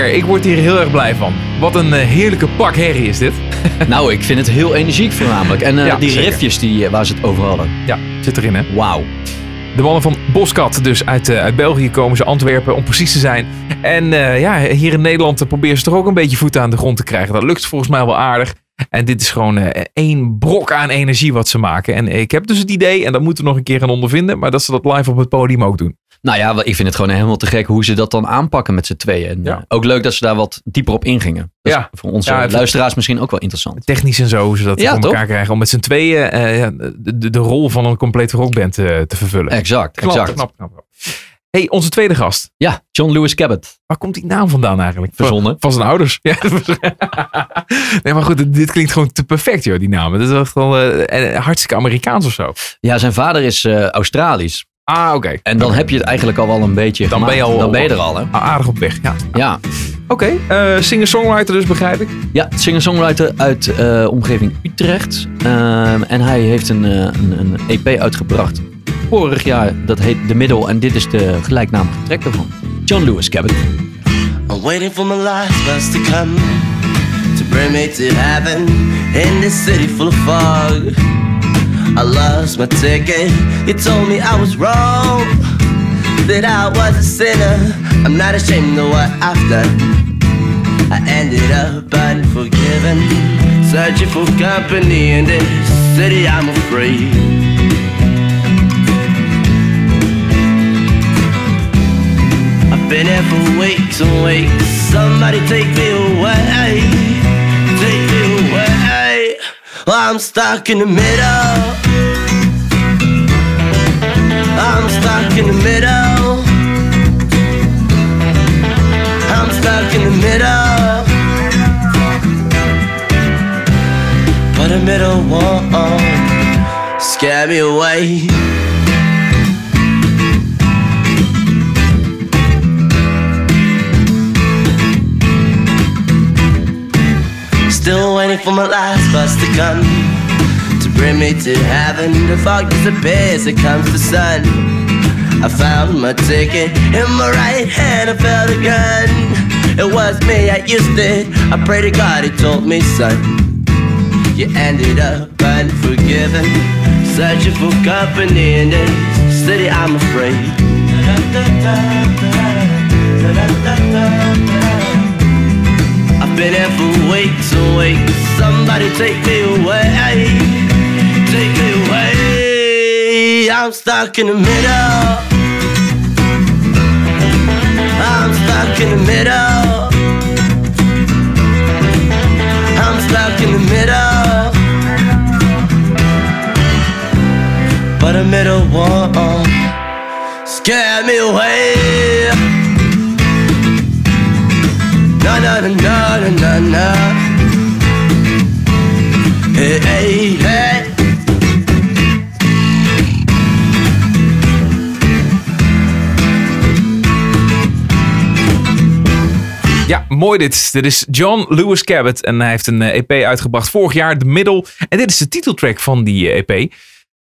lekker. Ik word hier heel erg blij van. Wat een eh, heerlijke pak herrie is dit. Nou, ik vind het heel energiek voornamelijk. En eh, Ja, die zeker. riffjes die, eh, waar ze het over hadden. Ja, zit erin hè. Wauw. De mannen van Boskat, dus uit, uit België komen ze, Antwerpen om precies te zijn. En ja, hier in Nederland proberen ze toch ook een beetje voeten aan de grond te krijgen. Dat lukt volgens mij wel aardig. En dit is gewoon één brok aan energie wat ze maken. En ik heb dus het idee, en dat moeten we nog een keer gaan ondervinden, maar dat ze dat live op het podium ook doen. Nou ja, ik vind het gewoon helemaal te gek hoe ze dat dan aanpakken met z'n tweeën. En Ja. eh, ook leuk dat ze daar wat dieper op ingingen. Dat Ja. voor onze Ja, luisteraars misschien ook wel interessant. Technisch en zo, hoe ze dat Ja, voor elkaar krijgen. Om met z'n tweeën eh, de, de, rol van een complete rockband eh, te vervullen. Exact, Knap, exact. knap, knap. hey, onze tweede gast. Ja, John Lewis Cabot. Waar komt die naam vandaan eigenlijk? Verzonnen. Van, van zijn ouders. Ja. nee, maar goed, dit- klinkt gewoon te perfect, joh, die naam. Het is echt wel hartstikke Amerikaans of zo. Ja, zijn vader is Australisch. Ah, oké. En dan heb je het eigenlijk al wel een beetje Dan ben je al- Dan ben je er al, hè? Ah, aardig op weg, ja. Ja, Oké, eh, singer-songwriter dus, begrijp ik. ja singer-songwriter uit eh, omgeving Utrecht. Ehm, en hij heeft een, eh, een, een EP uitgebracht vorig jaar. Dat heet The Middle. En dit is de gelijknamige track daarvan. John Lewis Cabot. I'm waiting for my last bus to come to bring me to heaven in this city full of fog. I lost my ticket. You told me I was wrong, that I was a sinner. I'm not ashamed of what I've done. I ended up unforgiven, searching for company in this city. I'm afraid. I've been here for weeks and weeks. Somebody take me away. I'm stuck in the middle. I'm stuck in the middle. I'm stuck in the middle. But the middle won't scare me away. Still waiting for my last bus to come to bring me to heaven. The fog disappears, it comes the sun. I found my ticket in my right hand. I felt a gun. It was me, I used it. I pray to God, He told me, son. You ended up unforgiven, searching for company in this city. I'm afraid. I've been here for weeks and weeks. Somebody take me away. Take me away. I'm stuck in the middle. I'm stuck in the middle. I'm stuck in the middle. But the middle won't scare me away. Na na na na na. Hey hey hey. Ja, mooi dit. Dit is John Lewis Cabot en hij heeft een eh, EP uitgebracht vorig jaar, The Middle. En dit is de titeltrack van die eh, EP.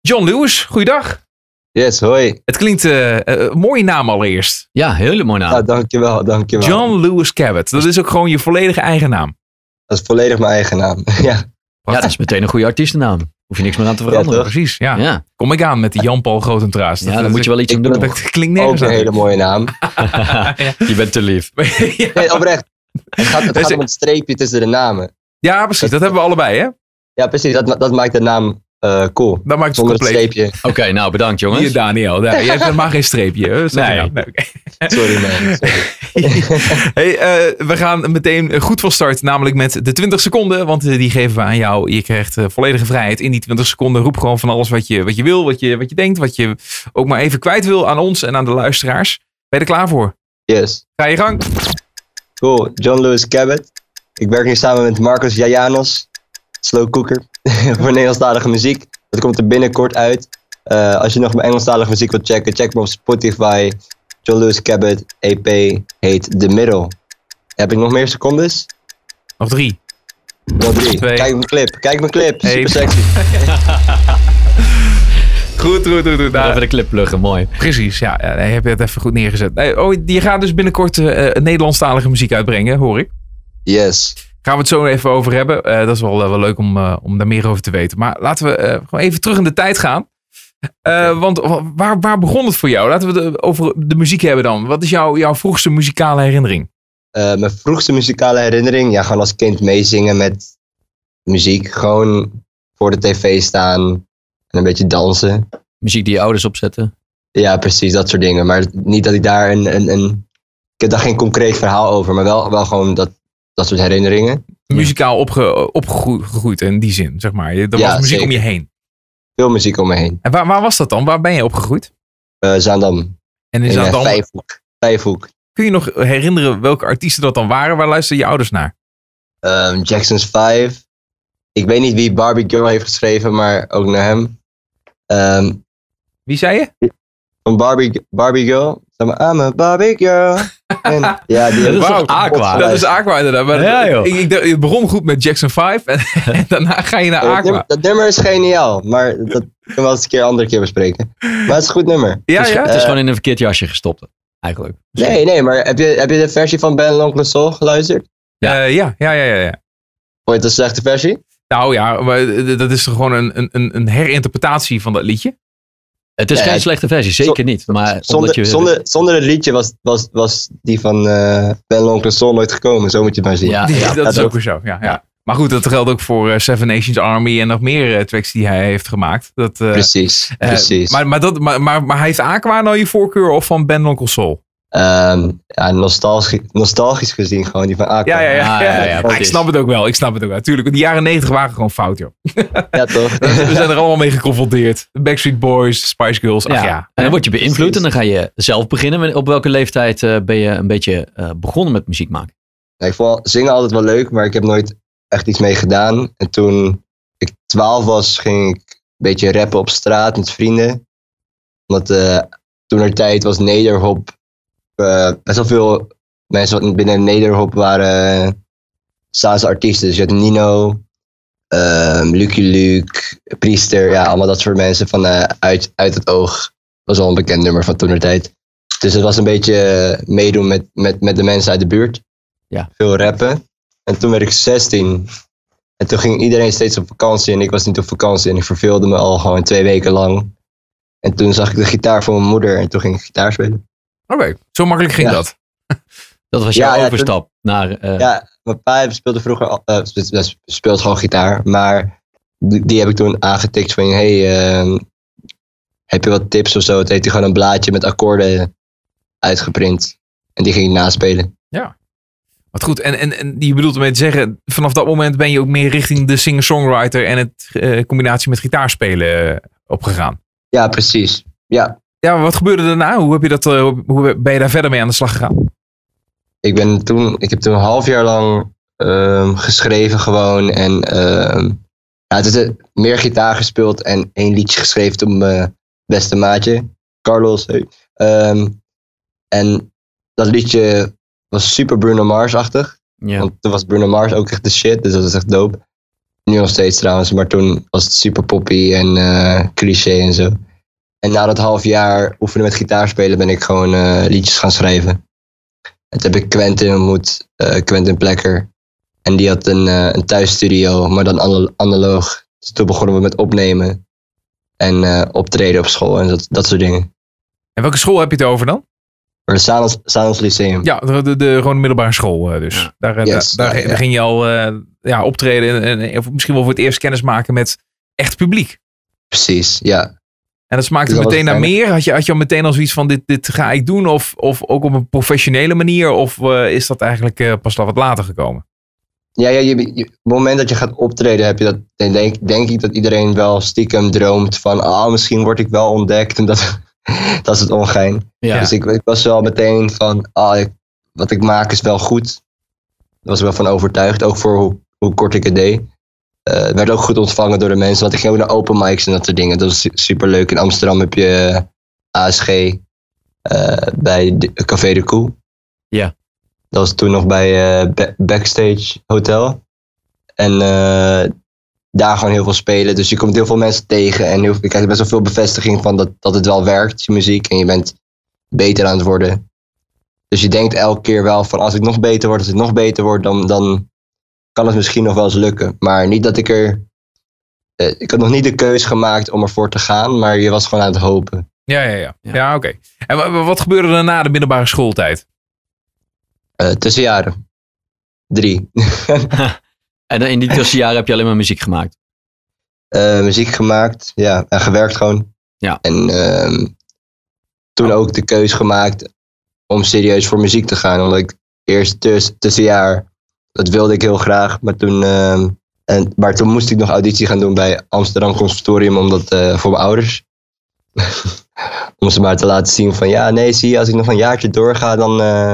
John Lewis, goeiedag. Yes, hoi. Het klinkt eh, eh, een mooie naam allereerst. Ja, hele mooi naam. Ja, dankjewel, dankjewel. John Lewis Cabot. Dat is ook gewoon je volledige eigen naam. Dat is volledig mijn eigen naam. ja, Ja, dat is meteen een goede artiestennaam. Hoef je niks meer aan te veranderen. toch? Precies, ja. Ja, Kom ik aan met die Jan-Paul Grotentraas. ja daar moet je wel iets aan doen. Dat klinkt ook nergens een aan. hele mooie naam. Je bent te lief. ja. Nee, oprecht. Het gaat, het Dus- gaat om het streepje tussen de namen. ja, precies. Dat hebben we allebei, hè? Ja, precies. Dat, dat maakt de naam eh, cool. Dat maakt het Zonder compleet. streepje. Oké, nou bedankt jongens. Hier, Daniel. Ja, jij hebt helemaal geen streepje. je Nee. nou? Sorry man. Sorry. Hey, eh, we gaan meteen goed van start, namelijk met de 20 seconden. Want eh, die geven we aan jou. Je krijgt volledige vrijheid in die 20 seconden. Roep gewoon van alles wat je, wat je wil, wat je, wat je denkt, wat je ook maar even kwijt wil aan ons en aan de luisteraars. Ben je er klaar voor? Yes. Ga je gang. Cool. John Lewis Cabot. Ik werk nu samen met Marcus Jajanos. Slow cooker. voor Nederlandstalige muziek. Dat komt er binnenkort uit. Eh, als je nog mijn Engelstalige muziek wilt checken, check me op Spotify. John Lewis Cabot. EP heet The Middle. Heb ik nog meer secondes? Nog drie. Nog drie. Twee. Kijk mijn clip. Kijk mijn clip. Super sexy. Goed, goed, goed. goed. Nou, Even de clip pluggen, mooi. precies, ja. nee, heb je het even goed neergezet. Nee, oh, je gaat dus binnenkort eh, Nederlandstalige muziek uitbrengen, hoor ik. Yes. Gaan we het zo even over hebben. Eh, dat is wel, eh, wel leuk om, eh, om daar meer over te weten. Maar laten we eh, gewoon even terug in de tijd gaan. Eh, want waar, waar begon het voor jou? Laten we het over de muziek hebben dan. Wat is jouw, jouw vroegste muzikale herinnering? Eh, mijn vroegste muzikale herinnering, ja, gewoon als kind meezingen met muziek. Gewoon voor de tv staan en een beetje dansen. Muziek die je ouders opzetten. Ja, precies, dat soort dingen. Maar niet dat ik daar een. een, een ik heb daar geen concreet verhaal over, maar wel, wel gewoon dat, dat soort herinneringen. Muzikaal opge, opgegroeid in die zin, zeg maar. Er Ja, was muziek om je heen. Veel muziek om me heen. En waar, waar was dat dan? Waar ben je opgegroeid? Eh Zaandam. En in In eh, Zaandam, Vijfhoek. Vijfhoek. kun je nog herinneren welke artiesten dat dan waren? Waar luisterden je ouders naar? Ehm, Jackson's Five. Ik weet niet wie Barbie Girl heeft geschreven, maar ook naar hem. Ehm, Wie zei je? van Barbie, Barbie Girl. I'm a Barbie Girl. En, ja, die Dat is Wauw, toch Aqua? Dat is Aqua inderdaad. Maar Ja, joh. Ik, ik, het begon goed met Jackson 5 en, en daarna ga je naar dat, Aqua. nummer, dat nummer is geniaal, maar dat kunnen we wel eens een keer andere keer bespreken. Maar het is een goed nummer. Ja, het is, ja. het is Eh, gewoon in een verkeerd jasje gestopt. Eigenlijk. Nee, nee, maar heb je, heb je de versie van Ben Loncle Soul geluisterd? Ja, ja, ja, ja, ja. ja. Vond je het een slechte versie? Nou ja, maar dat is toch gewoon een, een- een, een herinterpretatie van dat liedje? Het is geen het- slechte versie, zeker niet. Maar omdat Zonder, je, zonder, zonder het liedje was, was, was die van eh Ben Soul nooit gekomen. Zo moet je het maar zien. Ja, dat is ook weer zo. Ja, ja. Maar goed, dat geldt ook voor eh, Seven Nations Army en nog meer eh, tracks die hij heeft gemaakt. Dat, eh, Precies, precies. maar, maar, dat, maar, maar, maar heeft Aqua nou je voorkeur of van Ben Onkel Ehm, ja, nostalgisch, nostalgisch gezien gewoon die van Aqua. Ja, ja, ja. Ja, ja, ja, Ah, ik snap het ook wel. Ik snap het ook wel. Tuurlijk, de jaren negentig waren gewoon fout, joh. Ja, toch? We zijn er allemaal mee geconfronteerd. Backstreet Boys, Spice Girls. Ach ja. ja. En dan word je beïnvloed en dan ga je zelf beginnen. Op welke leeftijd eh, ben je een beetje eh, begonnen met muziek maken? Ja, ik vond zingen altijd wel leuk, maar ik heb nooit echt iets mee gedaan. En toen ik 12 was, ging ik een beetje rappen op straat met vrienden. Want eh toen er tijd was nederhop. Eh best wel veel mensen wat binnen nederhop waren Saanse artiesten. Dus je had Nino, ehm Lucky Luke, Priester. Ja, allemaal dat soort mensen van eh, uit, uit het oog. was al een bekend nummer van toen er tijd. Dus het was een beetje eh, meedoen met, met, met de mensen uit de buurt. Ja. Veel rappen. En toen werd ik 16. En toen ging iedereen steeds op vakantie. En ik was niet op vakantie. En ik verveelde me al gewoon twee weken lang. En toen zag ik de gitaar van mijn moeder. En toen ging ik gitaar spelen. Oké, zo makkelijk ging Ja. dat. Dat was Ja, jouw ja, overstap naar... eh, Ja, mijn pa speelde vroeger eh, spe- speelt gewoon gitaar. Maar die, die heb ik toen aangetikt van... Hey, ehm, heb je wat tips of zo? Toen heeft hij gewoon een blaadje met akkoorden uitgeprint. En die ging ik naspelen. Wat goed. En, en, en je bedoelt ermee te zeggen, vanaf dat moment ben je ook meer richting de singer-songwriter en het eh, combinatie met gitaarspelen opgegaan. Ja, precies. Ja, Ja, maar wat gebeurde daarna? Hoe, heb je dat, eh, hoe ben je daar verder mee aan de slag gegaan? ik, ben toen, ik heb toen een half jaar lang ehm, geschreven gewoon. En ehm, ja, het is eh, meer gitaar gespeeld en één liedje geschreven toen mijn beste maatje, Carlos. Hey. Ehm, en dat liedje was super Bruno Mars-achtig. ja. Want toen was Bruno Mars ook echt de shit, dus dat is echt dope. Nu nog steeds trouwens, maar toen was het super poppy en eh, cliché en zo. En na dat half jaar oefenen met gitaarspelen ben ik gewoon eh, liedjes gaan schrijven. En toen heb ik Quentin ontmoet, eh, Quentin Plekker. En die had een, eh, een thuisstudio, maar dan anal- analoog. Dus toen begonnen we met opnemen en eh, optreden op school en dat, dat soort dingen. En welke school heb je het over dan? Sanos, Sanos Lyceum. Ja, de, de, de gewoon de middelbare school dus. Daar, Yes, daar, daar, ja, ja. daar ging je al eh, ja, optreden en, en of misschien wel voor het eerst kennis maken met echt publiek. Precies, ja. En dat smaakte Dus meteen naar meer. Had je, had je al meteen al zoiets van dit, dit ga ik doen? Of, of ook op een professionele manier? Of eh, is dat eigenlijk eh, pas wat later gekomen? Ja, ja je, je- op het moment dat je gaat optreden, heb je dat, denk, denk ik dat iedereen wel stiekem droomt van, ah, misschien word ik wel ontdekt. En dat, dat is het ongein. Ja. Dus ik, ik was wel meteen van, ah, ik- wat ik maak is wel goed. Daar was ik wel van overtuigd, ook voor hoe, hoe kort ik het deed. Eh, het werd ook goed ontvangen door de mensen, want ik ging ook naar open mics en dat soort dingen. Dat was super leuk. In Amsterdam heb je ASG eh, bij de, Café de Koe. Ja. Dat was toen nog bij eh, Ba- Backstage Hotel. En eh, daar gewoon heel veel spelen. Dus je komt heel veel mensen tegen en heel, je krijgt best wel veel bevestiging van dat, dat het wel werkt, je muziek. En je bent beter aan het worden. Dus je denkt elke keer wel van als ik nog beter word, als ik nog beter word, dan, dan kan het misschien nog wel eens lukken. Maar niet dat ik er. eh, ik had nog niet de keus gemaakt om ervoor te gaan, maar je was gewoon aan het hopen. Ja, ja, ja. Ja. Ja, oké. En wa- wa- wat gebeurde er na de middelbare schooltijd? Eh tussenjaren. Drie. En in die tussenjaren heb je alleen maar muziek gemaakt. Eh, muziek gemaakt, ja, en gewerkt gewoon. Ja. En ehm, toen ook de keus gemaakt om serieus voor muziek te gaan. Omdat ik eerst tuss tussenjaar, dat wilde ik heel graag. Maar toen, ehm, en, maar toen moest ik nog auditie gaan doen bij Amsterdam Conservatorium. Omdat, eh, voor mijn ouders. om ze maar te laten zien van ja, nee, zie je, als ik nog een jaartje doorga, dan, eh,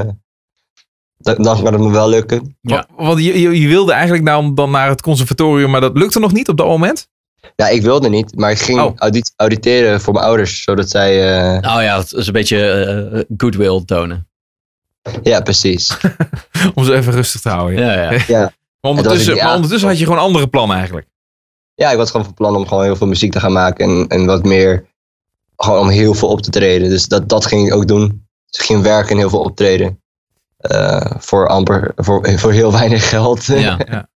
dan, dan kan het me wel lukken. Ja. Wa- Want je, je, je wilde eigenlijk nou dan naar het conservatorium, maar dat lukte nog niet op dat moment? Ja, ik wilde niet, maar ik ging Oh. audit- auditeren voor mijn ouders. Zodat zij, eh, Nou ja, dat is een beetje goodwill tonen. Ja, precies. Om ze even rustig te houden. Ja. Ja, ja. Ja. Maar, ondertussen, maar had je gewoon andere plannen eigenlijk. ja, ik was gewoon van plan om gewoon heel veel muziek te gaan maken en, en wat meer, gewoon om heel veel op te treden. Dus dat, dat ging ik ook doen. Dus ik ging werken en heel veel optreden. Eh, voor amper, voor, voor heel weinig geld. Ja. Ja.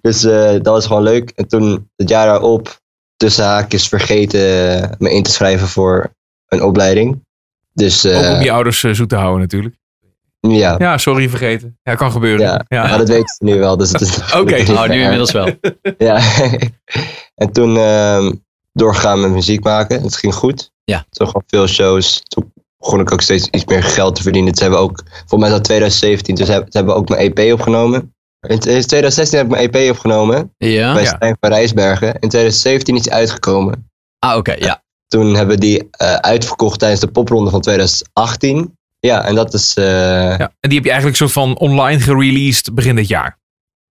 dus eh, dat was gewoon leuk. En toen het jaar daarop, tussen haakjes, vergeten eh, me in te schrijven voor een opleiding. Dus eh, Ook om je ouders zoet te houden natuurlijk. Ja, Ja, sorry, vergeten. Ja, kan gebeuren. Ja. Dat weten ze nu wel. Dus Oké. Nou, nu inmiddels wel. Ja. en toen ehm, doorgegaan met muziek maken. Het ging goed. Ja. Toen gewoon veel shows. Toen begon ik ook steeds iets meer geld te verdienen. Ze hebben ook, volgens mij is dat 2017, dus hebben, hebben ook mijn EP opgenomen. In 2016 heb ik mijn EP opgenomen Ja? bij. Stijn van Rijsbergen. In 2017 is uitgekomen. Ah, oké, ja. Toen hebben we die eh, uitverkocht tijdens de popronde van 2018. Ja, en dat is. eh, ja. Ja. En die heb je eigenlijk soort van online gereleased begin dit jaar.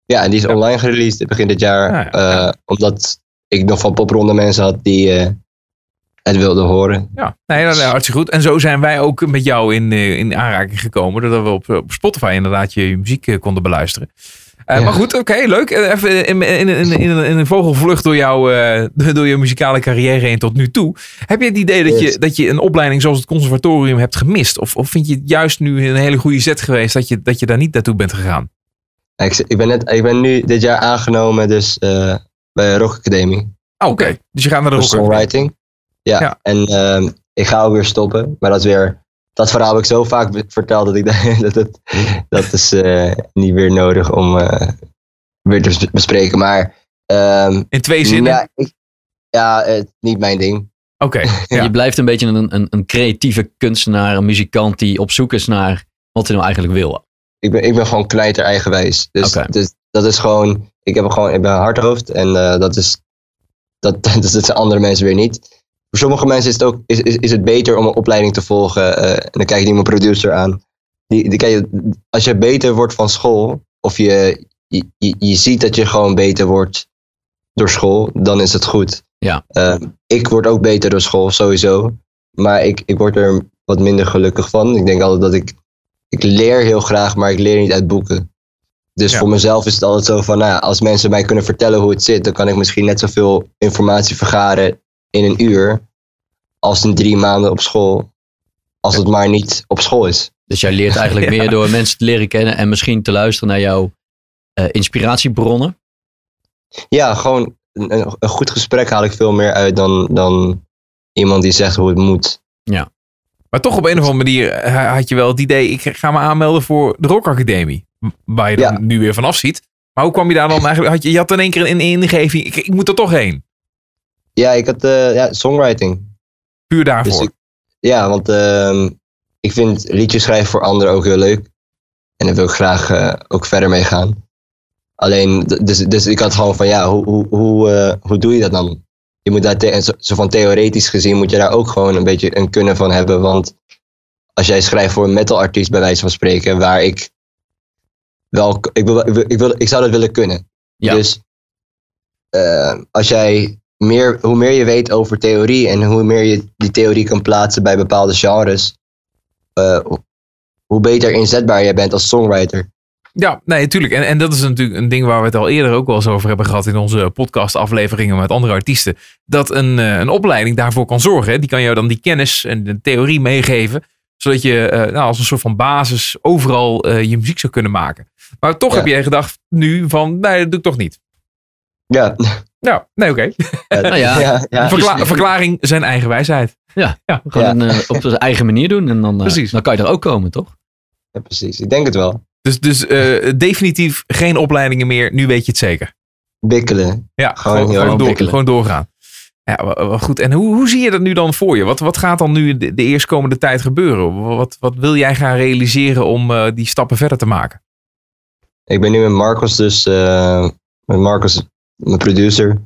en die is online gereleased begin dit jaar. Ja, ja. eh, omdat ik nog van popronde mensen had die eh, het wilden horen. Ja, nee, nou, nou, hartstikke goed. En zo zijn wij ook met jou in, in aanraking gekomen. Doordat we op, op Spotify inderdaad je muziek konden beluisteren. Eh, Ja. Maar goed, oké, leuk. Eh, Even in, in, in, in, een vogelvlucht door, jou, eh, door je muzikale carrière heen tot nu toe. Heb je het idee dat, je, dat je een opleiding zoals het conservatorium hebt gemist? Of, of vind je het juist nu een hele goede zet geweest dat je, dat je daar niet naartoe bent gegaan? Ik, ik, ben net, ik ben nu dit jaar aangenomen dus, eh, bij Rock Academy Oh, oké. Dus je gaat naar de voor rocker. songwriting. Ja, Ja. en ehm, ik ga ook weer stoppen. Maar dat is weer... Dat verhaal heb ik zo vaak verteld dat ik dat, dat, dat is eh, niet weer nodig om eh, weer te bes- bespreken. Maar ehm, In twee zinnen? ja, ik, ja, het is niet mijn ding. Oké. Ja. Je blijft een beetje een, een, een creatieve kunstenaar, een muzikant die op zoek is naar wat hij nou eigenlijk wil. Ik ben, ik ben gewoon knijter eigenwijs. Dus, Oké. dus dat is gewoon... Ik, heb gewoon, ik ben een hardhoofd en eh, dat is... Dat, dat, dat zijn andere mensen weer niet. Voor sommige mensen is het ook is, is, is het beter om een opleiding te volgen. eh, en dan kijk je die mijn producer aan. Die, die, kijk, je- als je beter wordt van school, of je, je, je, ziet dat je gewoon beter wordt door school, dan is het goed. Ja. Eh, ik word ook beter door school, sowieso. Maar ik, ik word er wat minder gelukkig van. Ik denk altijd dat ik ik leer heel graag, maar ik leer niet uit boeken. Dus Ja. voor mezelf is het altijd zo van, nou, als mensen mij kunnen vertellen hoe het zit, dan kan ik misschien net zoveel informatie vergaren in een uur als in drie maanden op school. Als het maar niet op school is. Dus jij leert eigenlijk Ja. meer door mensen te leren kennen en misschien te luisteren naar jouw eh, inspiratiebronnen. Ja, gewoon een, een- een goed gesprek haal ik veel meer uit dan, dan iemand die zegt hoe het moet. Maar toch op een of andere manier eh, had je wel het idee, ik ga me aanmelden voor de Rock Academie. Waar je dan Ja. nu weer vanaf ziet. Maar hoe kwam je daar dan eigenlijk? Had je, je had in één keer een ingeving, ik, ik moet er toch heen. Ja, ik had eh, ja, songwriting. Puur daarvoor. Dus ik, ja, want ehm, ik vind liedjes schrijven voor anderen ook heel leuk. En daar wil ik graag eh, ook verder mee gaan. Alleen, dus, dus ik had gewoon van ja, hoe, hoe, hoe, eh, hoe doe je dat dan? Je moet daar the- zo, zo van theoretisch gezien moet je daar ook gewoon een beetje een kunnen van hebben. Want als jij schrijft voor een metalartiest bij wijze van spreken, waar ik wel, ik, wil, ik, wil, ik, wil, ik zou dat willen kunnen. Ja. Dus als jij meer, hoe meer je weet over theorie en hoe meer je die theorie kan plaatsen bij bepaalde genres, eh, hoe- beter inzetbaar jij bent als songwriter. Ja, nee, natuurlijk. En, en dat is natuurlijk een ding waar we het al eerder ook wel eens over hebben gehad in onze podcastafleveringen met andere artiesten. Dat een, eh, een opleiding daarvoor kan zorgen. Hè. Die kan jou dan die kennis en de theorie meegeven. Zodat je eh, nou, als een soort van basis overal je muziek zou kunnen maken. Maar toch Ja. heb jij gedacht nu van, nee, dat doe ik toch niet. Ja. Nou, nee, oké. Nou ja, ja, ja. Verkla- verklaring zijn eigen wijsheid. Ja, Ja. gewoon eh, op zijn eigen manier doen. En dan, eh, Precies. dan kan je er ook komen, toch? Ja, precies. Ik denk het wel. Dus, dus eh, definitief geen opleidingen meer. Nu weet je het zeker. Bikkelen. Ja, Gewoon gewoon, door, gewoon doorgaan. Ja, goed. En hoe, hoe zie je dat nu dan voor je? Wat, wat gaat dan nu de, de eerstkomende tijd gebeuren? Wat, wat wil jij gaan realiseren om eh, die stappen verder te maken? Ik ben nu met Marcos dus, eh, met Marcos, mijn producer,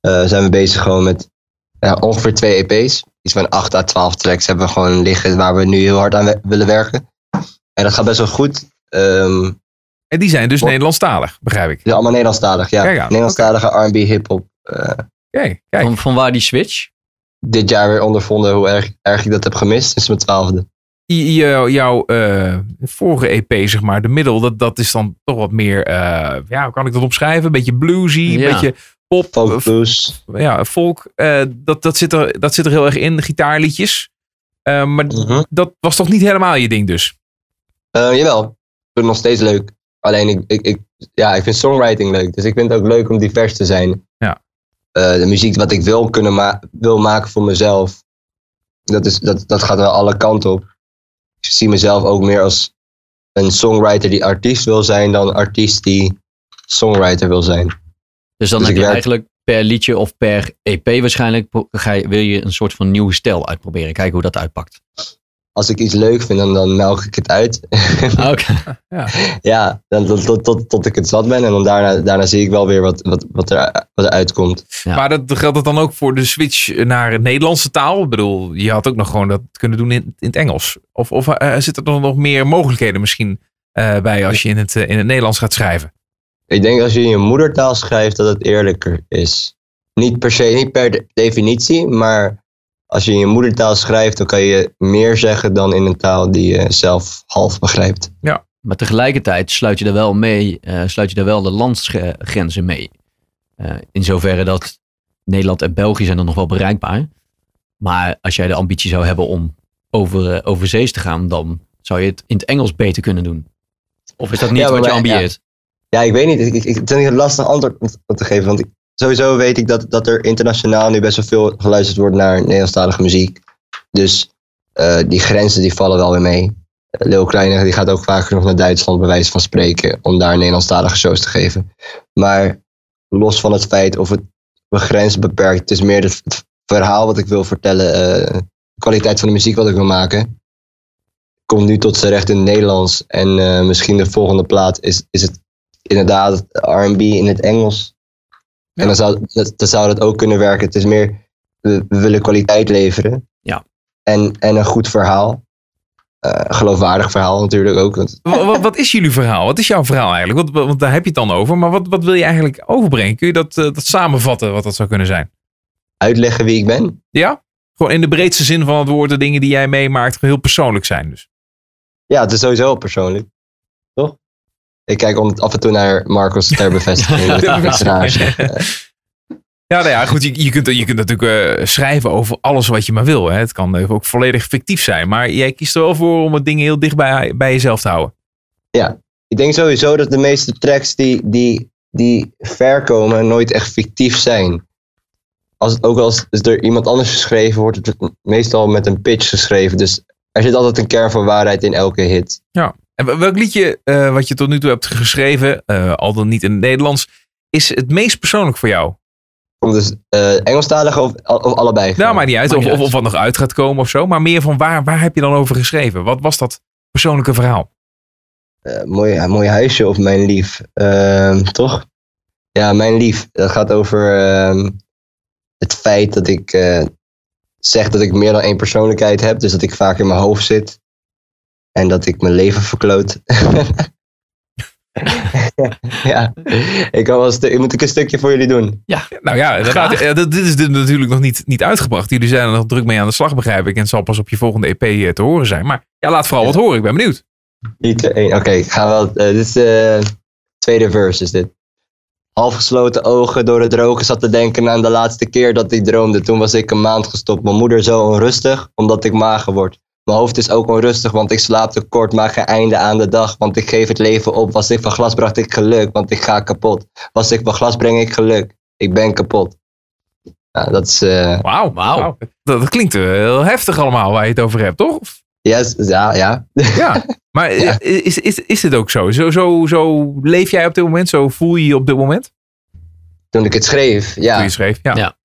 eh, zijn we bezig gewoon met ja, ongeveer twee EP's. Iets van 8 à 12 tracks hebben we gewoon liggen waar we nu heel hard aan we- willen werken. En dat gaat best wel goed. Ehm, En die zijn dus Wat? Nederlandstalig, begrijp ik. is allemaal Nederlandstalig, ja. Nederlandstalige R&B, hip-hop. Eh, Kijk, kijk. Van, van waar die switch? dit jaar weer ondervonden hoe erg, erg ik dat heb gemist sinds mijn twaalfde. I- jou- jouw eh, vorige EP, zeg maar, de middel, dat, dat is dan toch wat meer, eh, ja, hoe kan ik dat omschrijven? Een beetje bluesy, een Ja. beetje pop, Folk eh, blues. ja, folk. dat, dat, zit er, dat zit er heel erg in, gitaarliedjes. Maar Mhm. dat was toch niet helemaal je ding dus? Jawel, ik vind het nog steeds leuk. Alleen ik, ik, ik, ja, ik vind songwriting leuk. Dus ik vind het ook leuk om divers te zijn. Ja. De muziek wat ik wil, kunnen ma wil maken voor mezelf. Dat, is, dat, dat gaat wel alle kanten op. Ik zie mezelf ook meer als een songwriter die artiest wil zijn dan een artiest die songwriter wil zijn. Dus dan Dus heb je werk- eigenlijk per liedje of per EP waarschijnlijk ga je, wil je een soort van nieuwe stijl uitproberen. Kijken hoe dat uitpakt. Als ik iets leuk vind, dan, dan melk ik het uit. Ah, Oké. ja, dan, tot, tot, tot, tot ik het zat ben. En dan daarna, daarna zie ik wel weer wat, wat, wat, er, wat er uitkomt. Ja. Maar dat geldt het dan ook voor de switch naar het Nederlandse taal? Ik bedoel, je had ook nog gewoon dat kunnen doen in, in het Engels. Of, of eh, zitten er nog meer mogelijkheden misschien eh, bij als je in het, eh, in het Nederlands gaat schrijven? Ik denk als je in je moedertaal schrijft dat het eerlijker is. Niet per se, niet per de- definitie, maar als je in je moedertaal schrijft, dan kan je meer zeggen dan in een taal die je zelf half begrijpt. Maar tegelijkertijd sluit je er wel mee, eh, sluit je er wel de landsgrenzen mee. Eh, in zoverre dat Nederland en België zijn dan nog wel bereikbaar. Maar als jij de ambitie zou hebben om over, eh, over zees te gaan, dan zou je het in het Engels beter kunnen doen. Of is dat niet Ja, wat je ambieert? Ja, ik weet niet. Ik, ik, het is een lastig antwoord te geven. Want ik- sowieso weet ik dat, dat er internationaal nu best wel veel geluisterd wordt naar Nederlandstalige muziek. Dus eh, die grenzen die vallen wel weer mee. Uh, Lil Kleine die gaat ook vaker nog naar Duitsland bij wijze van spreken. Om daar Nederlandstalige shows te geven. Maar los van het feit of het mijn grenzen beperkt. Het is meer het, verhaal wat ik wil vertellen. eh, de kwaliteit van de muziek wat ik wil maken. Komt nu tot zijn recht in het Nederlands. En eh, misschien de volgende plaat is, is het inderdaad R&B in het Engels. En dan zou, dat, dan zou dat ook kunnen werken. Het is meer, we, we willen kwaliteit leveren. Ja. En, en een goed verhaal. Eh, geloofwaardig verhaal natuurlijk ook. Want Wa- wa- wat is jullie verhaal? Wat is jouw verhaal eigenlijk? Want, want daar heb je het dan over. Maar wat, wat wil je eigenlijk overbrengen? Kun je dat, eh, dat samenvatten, wat dat zou kunnen zijn? uitleggen wie ik ben. Ja? Gewoon in de breedste zin van het woord, de dingen die jij meemaakt, heel persoonlijk zijn dus. Ja, het is sowieso persoonlijk. Ik kijk om, af en toe naar Marcos ter bevestiging. Ja, nou ja, goed. Je, je, kunt, je kunt natuurlijk eh, schrijven over alles wat je maar wil. Hè. Het kan ook volledig fictief zijn. Maar jij kiest er wel voor om het dingen heel dicht bij, bij jezelf te houden. Ik denk sowieso dat de meeste tracks die, die, die ver komen nooit echt fictief zijn. Als het ook als is door iemand anders geschreven wordt, het meestal met een pitch geschreven. Dus er zit altijd een kern van waarheid in elke hit. En welk liedje eh, wat je tot nu toe hebt geschreven, eh, al dan niet in het Nederlands, is het meest persoonlijk voor jou? Om dus eh Engelstalige of, of allebei? Nou, maakt niet uit. Maakt Of, niet of, uit. wat nog uit gaat komen of zo. Maar meer van waar, waar heb je dan over geschreven? Wat was dat persoonlijke verhaal? Eh, mooi, ja, mooi huisje of mijn lief. Ehm, toch? Ja, mijn lief. Dat gaat over ehm, het feit dat ik eh, zeg dat ik meer dan één persoonlijkheid heb. Dus dat ik vaak in mijn hoofd zit. En dat ik mijn leven verkloot. ja, ik, kan wel moet ik een stukje voor jullie doen? Nou ja, dat Graag. gaat- eh, dit is dit natuurlijk nog niet, niet uitgebracht. Jullie zijn er nog druk mee aan de slag, begrijp ik. En het zal pas op je volgende EP eh, te horen zijn. Maar ja, laat vooral wat horen. Ik ben benieuwd. 1. Oké, ik ga wel. eh, dit is de tweede verse, is dit. Half gesloten ogen door het drogen zat te denken aan de laatste keer dat ik droomde. Toen was ik een maand gestopt. Mijn moeder zo onrustig, omdat ik mager word. Mijn hoofd is ook onrustig, want ik slaap te kort, maar geen einde aan de dag. Want ik geef het leven op. Was ik van glas, bracht ik geluk, want ik ga kapot. Was ik van glas, breng ik geluk. Ik ben kapot. Ja, dat is. eh, Wauw. Wauw. Dat, dat klinkt eh, heel heftig allemaal waar je het over hebt, toch? Yes, ja, ja. Ja. Maar Ja. Is, is, is het ook zo? Zo, zo? zo leef jij op dit moment? Zo voel je je op dit moment? Toen ik het schreef, ja. Toen je schreef? Ja. Ja.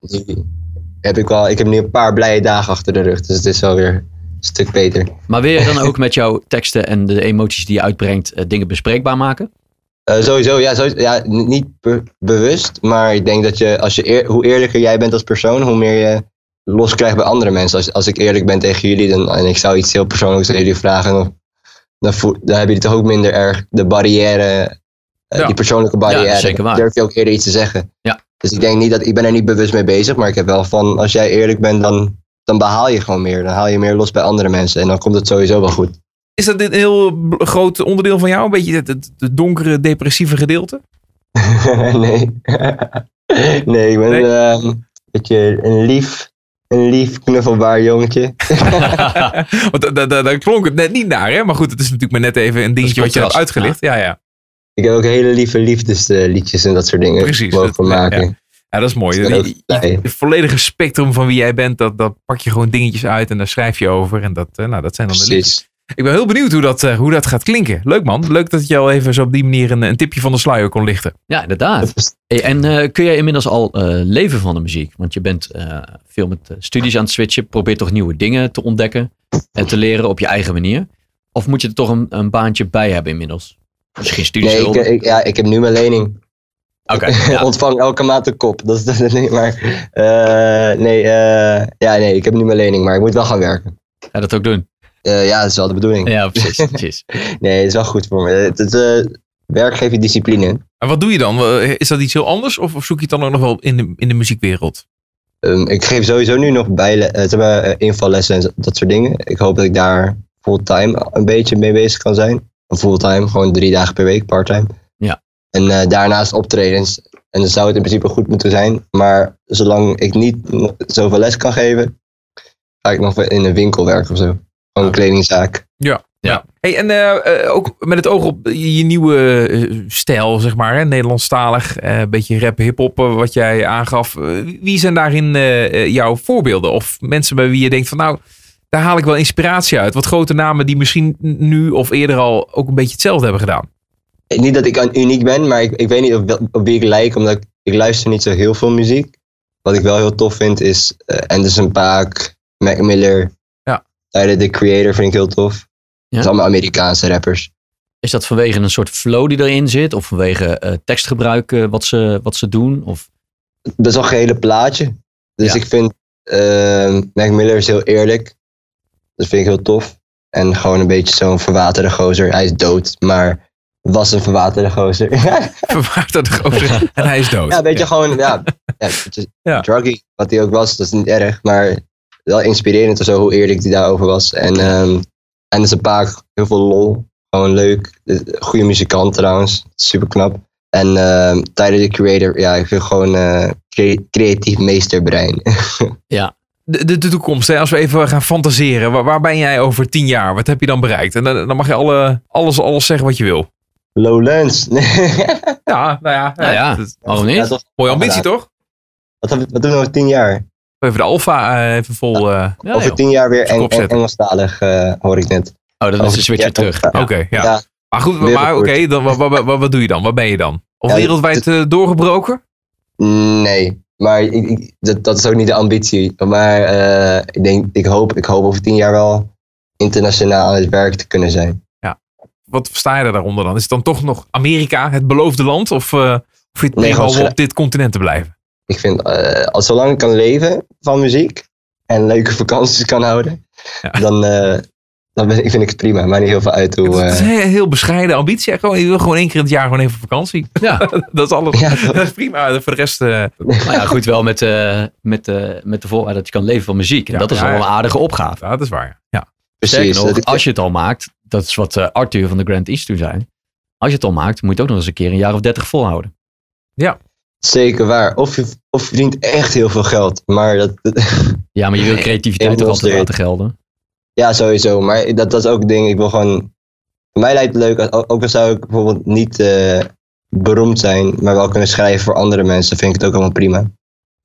heb ik, wel, ik heb nu een paar blije dagen achter de rug. Dus het is wel weer stuk beter. Maar wil je dan ook met jouw teksten en de emoties die je uitbrengt eh, dingen bespreekbaar maken? Eh, sowieso, ja, sowieso, ja niet be- bewust. Maar ik denk dat je, als je eer- hoe eerlijker jij bent als persoon, hoe meer je los krijgt bij andere mensen. Als, als ik eerlijk ben tegen jullie dan, en ik zou iets heel persoonlijks aan jullie vragen, dan, dan, dan hebben jullie toch ook minder erg de barrière, eh, Ja. die persoonlijke barrière. Ja, zeker waar. Dan durf je ook eerder iets te zeggen. Ja. Dus ik denk niet dat, ik ben er niet bewust mee bezig, maar ik heb wel van, als jij eerlijk bent, dan, dan behaal je gewoon meer. Dan haal je meer los bij andere mensen en dan komt het sowieso wel goed. Is dat een heel groot onderdeel van jou? Een beetje het, donkere, depressieve gedeelte? nee. nee, ik ben Nee? ehm, een beetje een lief, een lief knuffelbaar jongetje. Want da- da- da- daar klonk het net niet naar, hè? Maar goed, het is natuurlijk maar net even een dingetje wat je hebt uitgelicht. Ja, ja. Ik heb ook hele lieve liefdesliedjes en dat soort dingen Precies, mogen dat- maken. ja. Ja, dat is mooi. Het volledige spectrum van wie jij bent, dat, dat pak je gewoon dingetjes uit en daar schrijf je over. En dat, eh, nou, dat zijn dan de liedjes. Ik ben heel benieuwd hoe dat, eh, hoe dat gaat klinken. Leuk man. Leuk dat je al even zo op die manier een, een tipje van de sluier kon lichten. Ja, inderdaad. En eh, kun jij inmiddels al eh, leven van de muziek? Want je bent eh, veel met studies aan het switchen. Probeert toch nieuwe dingen te ontdekken en te leren op je eigen manier? Of moet je er toch een, een baantje bij hebben inmiddels? Misschien studies Nee, ik, ik, ja, ik heb nu mijn lening. Oké, Ik ja. ontvang elke maand een kop. Dat is dat is niet, maar eh, nee, eh, ja, nee, ik heb nu mijn lening, maar ik moet wel gaan werken. Ga dat ook doen? Eh, ja, dat is wel de bedoeling. Ja, precies. precies. Nee, het is wel goed voor me. Het, het, eh, werk geeft je discipline. En wat doe je dan? Eh, Is dat iets heel anders? Of of zoek je het dan ook nog wel in de, in de muziekwereld? Ehm, ik geef sowieso nu nog bij, eh, eh, invallessen en dat soort dingen. Ik hoop dat ik daar fulltime een beetje mee bezig kan zijn. Fulltime, gewoon drie dagen per week, parttime. Ja. En eh, daarnaast optredens. En dan zou het in principe goed moeten zijn. Maar zolang ik niet zoveel les kan geven, ga ik nog in een winkel werken of zo. Gewoon een kledingzaak. Hey, en eh, eh, ook met het oog op je, nieuwe stijl, zeg maar, hè? Nederlandstalig, eh, een beetje rap, hip-hop, wat jij aangaf. Wie zijn daarin jouw voorbeelden? Of mensen bij wie je denkt van, nou, daar haal ik wel inspiratie uit. Wat grote namen die misschien nu of eerder al ook een beetje hetzelfde hebben gedaan. Niet dat ik un- uniek ben, maar ik, ik weet niet op, wie ik lijk, omdat ik, ik luister niet zo heel veel muziek. Wat ik wel heel tof vind is eh, Anderson Paak, Mac Miller, Ja. Tyler, the Creator vind ik heel tof. Dat zijn allemaal Amerikaanse rappers. Is dat vanwege een soort flow die erin zit? Of vanwege eh, tekstgebruik eh, wat, ze, wat ze doen? Of, Dat is al een gehele plaatje. Dus Ja. ik vind eh, Mac Miller is heel eerlijk. Dat vind ik heel tof. En gewoon een beetje zo'n verwaterde gozer. Hij is dood, maar was een verwaterde gozer. Verwaard de gozer. En hij is dood. Ja, een beetje gewoon, ja, ja, Ja. druggy, wat hij ook was, dat is niet erg, maar wel inspirerend of zo, hoe eerlijk hij daarover was. En, ehm en is een paar, heel veel lol, gewoon leuk, goede muzikant trouwens, super knap. En ehm Tyler the Creator, ja, ik vind gewoon eh, crea- creatief meesterbrein. De, de, de toekomst, hè? als we even gaan fantaseren. Waar, waar ben jij over tien jaar? Wat heb je dan bereikt? En dan, dan mag je alle, alles, alles zeggen wat je wil. Lowlands. Ja, nou ja. nou ja, dat is waarom niet? Ja, mooie ambitie, toch? Wat, doen we nog tien jaar? Even de alfa eh, even vol. eh, Ja, Over joh. tien jaar weer Eng- Eng-. Engelstalig, eh, hoor ik net. Oh, dan is de switch weer terug. ja. Oké, ja. Ja. Maar goed, maar oké, dan wat, wat, wat, wat doe je dan? Wat ben je dan? Of Ja, wereldwijd eh, doorgebroken? Nee, maar ik, ik- dat, dat is ook niet de ambitie. Maar eh, ik, denk, ik, hoop, ik hoop over tien jaar wel internationaal aan het werk te kunnen zijn. Wat versta je er daaronder dan? Is het dan toch nog Amerika, het beloofde land? Of, eh of vind je het Nee, op dit continent te blijven? Ik vind, eh, als zolang ik kan leven van muziek en leuke vakanties kan houden, Ja. dan, eh, dan ben, vind ik het prima. Maakt niet heel veel uit hoe... het is eh, een heel, bescheiden ambitie. Gewoon, je wil gewoon één keer in het jaar gewoon even op vakantie. Ja, dat is alles. Ja, dat is prima. Voor de rest... eh, nou ja, goed, wel met, eh, met, eh, met de voorwaarde dat je kan leven van muziek. En Ja, dat is ja, wel een aardige opgave. ja, dat is waar. Ja. Precies. nog, als je het al maakt, dat is wat eh, Arthur van de Grand East toen zei. Als je het al maakt, moet je het ook nog eens een keer een jaar of dertig volhouden. Zeker waar. Of je, of je verdient echt heel veel geld. Maar dat, Ja, maar je wil creativiteit toch altijd laten gelden. ja, sowieso. Maar dat, dat is ook een ding. Ik wil gewoon. Voor mij lijkt het leuk. als- Ook al zou ik bijvoorbeeld niet eh, beroemd zijn. Maar wel kunnen schrijven voor andere mensen. Vind ik het ook allemaal prima.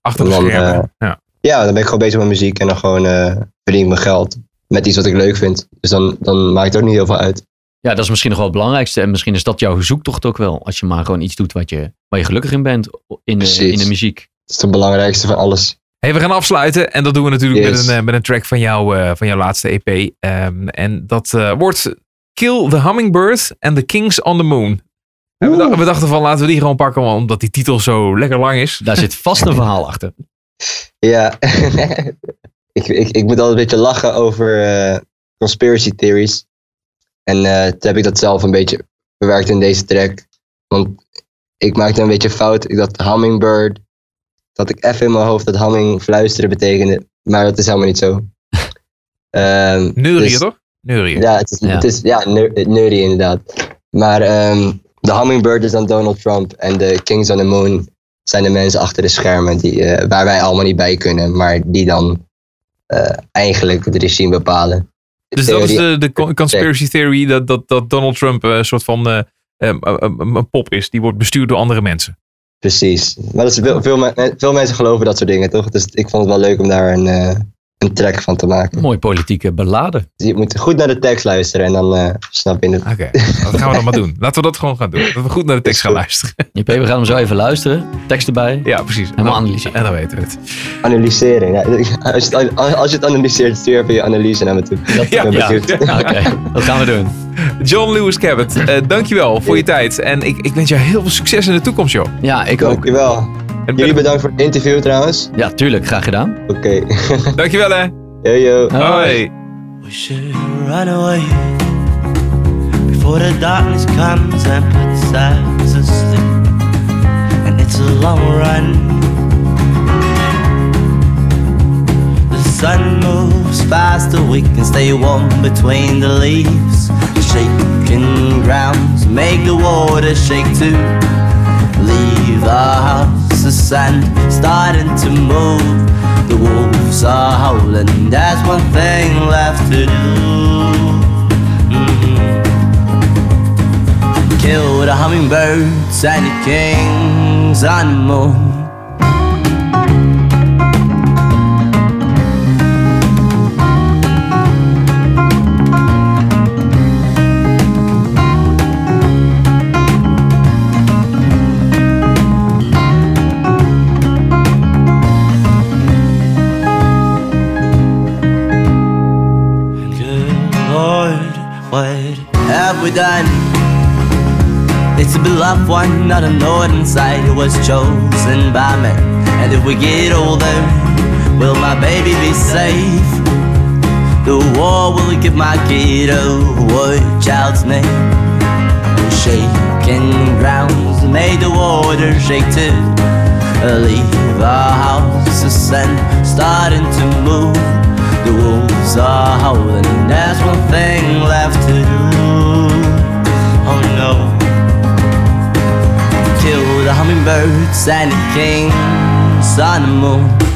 Achter de Dan, schermen. eh, ja. Ja, dan ben ik gewoon bezig met muziek. En dan gewoon eh, verdien ik mijn geld. Met iets wat ik leuk vind. Dus dan, dan maakt het ook niet heel veel uit. Ja, dat is misschien nog wel het belangrijkste. En misschien is dat jouw zoektocht ook wel. Als je maar gewoon iets doet wat je, waar je gelukkig in bent in de, in de muziek. Dat is het belangrijkste van alles. Hey, we gaan afsluiten en dat doen we natuurlijk met, een, eh, met een track van, jou, eh, van jouw laatste EP. Ehm, en dat eh, wordt Kill the Hummingbird and the Kings on the Moon. En we, dachten, we dachten van laten we die gewoon pakken, want omdat die titel zo lekker lang is. Daar zit vast een verhaal achter. Ja, ik, ik, ik moet altijd een beetje lachen over eh, conspiracy theories. En eh, toen heb ik dat zelf een beetje bewerkt in deze track. Want ik maakte een beetje fout. Ik dacht hummingbird. Dat ik even in mijn hoofd dat humming fluisteren betekende. Maar dat is helemaal niet zo. Ehm, dus- toch? Neurieën. Ja, het is, Ja. Het is, ja inderdaad. Maar ehm, de hummingbird is dan Donald Trump. En de Kings on the Moon zijn de mensen achter de schermen die, eh, waar wij allemaal niet bij kunnen. Maar die dan eigenlijk het regime bepalen. Dus dat is de, de con- conspiracy theory dat, dat, dat Donald Trump eh, een soort van eh, eh, een pop is. Die wordt bestuurd door andere mensen. Precies. Maar dat is veel, veel, veel mensen geloven dat soort dingen, toch? Dus ik vond het wel leuk om daar een, eh, een track van te maken. Mooi politieke beladen. Je moet goed naar de tekst luisteren en dan eh, snap je het. Oké, dat gaan we dan maar doen. Laten we dat gewoon gaan doen. Dat we goed naar de tekst gaan luisteren. JP, we gaan hem zo even luisteren. Tekst erbij. Ja, precies. En we analyseren. En dan weten we het. Analyseren. Ja. Als, je het, als je het analyseert, stuur even je analyse naar me toe. Ja, Ik ben Ja, benieuwd. oké. Dat gaan we doen. John Lewis Cabot, eh dankjewel voor je tijd. En ik, ik wens jou heel veel succes in de toekomst, joh. Ja, ik ook. Dankjewel. En Jullie bedankt voor het interview trouwens. Ja, tuurlijk. Graag gedaan. Oké. Dankjewel, hè. yo yo. Hoi. We should run away before the darkness comes and puts us to sleep. And it's a long run. The sun moves faster, we can stay warm between the leaves. Shaking grounds make the water shake too. Leave our house, the sand starting to move. The wolves are howling, there's one thing left to do. Mhm. Kill the hummingbirds and the kings on. Done? It's a beloved one, not a northern side who was chosen by me. And if we get older, will my baby be safe? The war will give my kid a child's name? Shaking grounds made the water shake too. Leave our houses and starting to move. The wolves are howling, there's one thing left to do. Oh no. Kill the hummingbirds and the kings on the moon.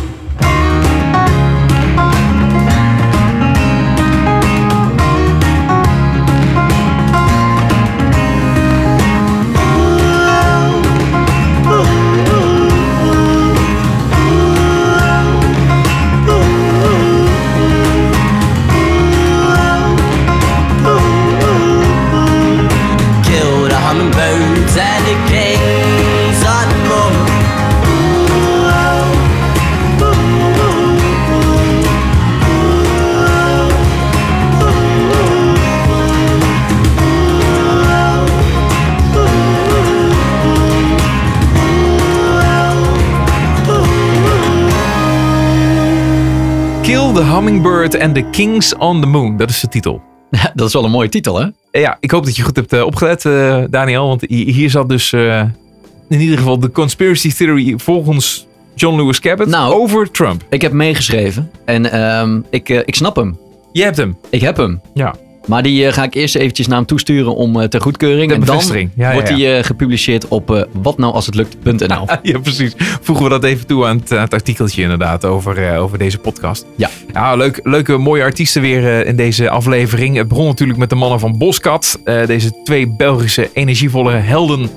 The Hummingbird and the Kings on the Moon. Dat is de titel. Ja, dat is wel een mooie titel, hè? Eh, Ja, ik hoop dat je goed hebt eh, opgelet, eh, Daniel. Want hi- hier zat dus in ieder geval de conspiracy theory volgens John Lewis Cabot Nou. over Trump. Ik heb meegeschreven en ehm, ik, ik snap hem. Je hebt hem. Ik heb hem. Ja. Maar die eh, ga ik eerst eventjes naar hem toesturen om eh, ter goedkeuring. En dan. Ja, wordt die eh, gepubliceerd op watnoualshetlukt.nl. Ja, precies. Voegen we dat even toe aan het, aan het artikeltje inderdaad over, over deze podcast. Ja. Ja, leuk, leuke mooie artiesten weer in deze aflevering. Het begon natuurlijk met de mannen van Boskat. deze twee Belgische energievolle helden.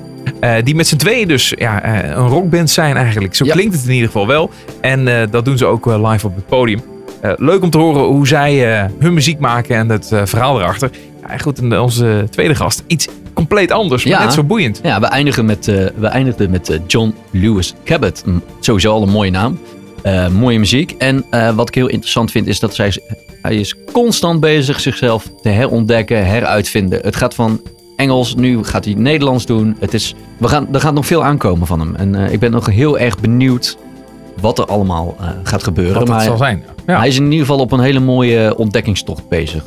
die met z'n tweeën dus ja, een rockband zijn eigenlijk. Zo Ja. klinkt het in ieder geval wel. En dat doen ze ook live op het podium. Eh, leuk om te horen hoe zij eh, hun muziek maken en het eh, verhaal erachter. Ja, goed, en onze tweede gast. Iets compleet anders, maar Ja. net zo boeiend. Ja, we eindigen met, we eindigden met John Lewis Cabot. Mm, Sowieso al een mooie naam. Mooie muziek. En wat ik heel interessant vind is dat zij, hij is constant bezig zichzelf te herontdekken, heruitvinden. Het gaat van Engels, nu gaat hij Nederlands doen. Het is, we gaan, er gaat nog veel aankomen van hem. En ik ben nog heel erg benieuwd wat er allemaal eh, gaat gebeuren. Wat maar zal zijn. Ja. hij is in ieder geval op een hele mooie ontdekkingstocht bezig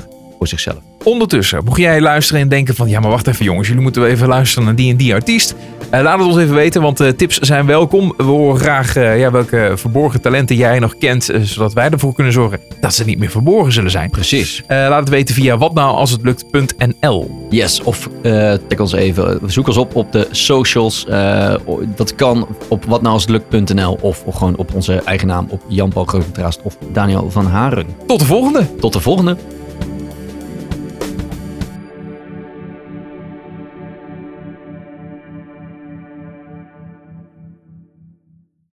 voor zichzelf. Ondertussen, mocht jij luisteren en denken van... ja, maar wacht even jongens, jullie moeten wel even luisteren naar die en die artiest. Eh, laat het ons even weten, want eh, tips zijn welkom. We horen graag eh, ja, welke verborgen talenten jij nog kent... zodat wij ervoor kunnen zorgen dat ze niet meer verborgen zullen zijn. Precies. Laat het weten via watnoualshetlukt.nl Yes, of tik ons even, zoek ons op op de socials. Dat kan op watnoualshetlukt.nl of gewoon op onze eigen naam op Jan Paul Grotentraast of Daniel van Haren. Tot de volgende! Tot de volgende.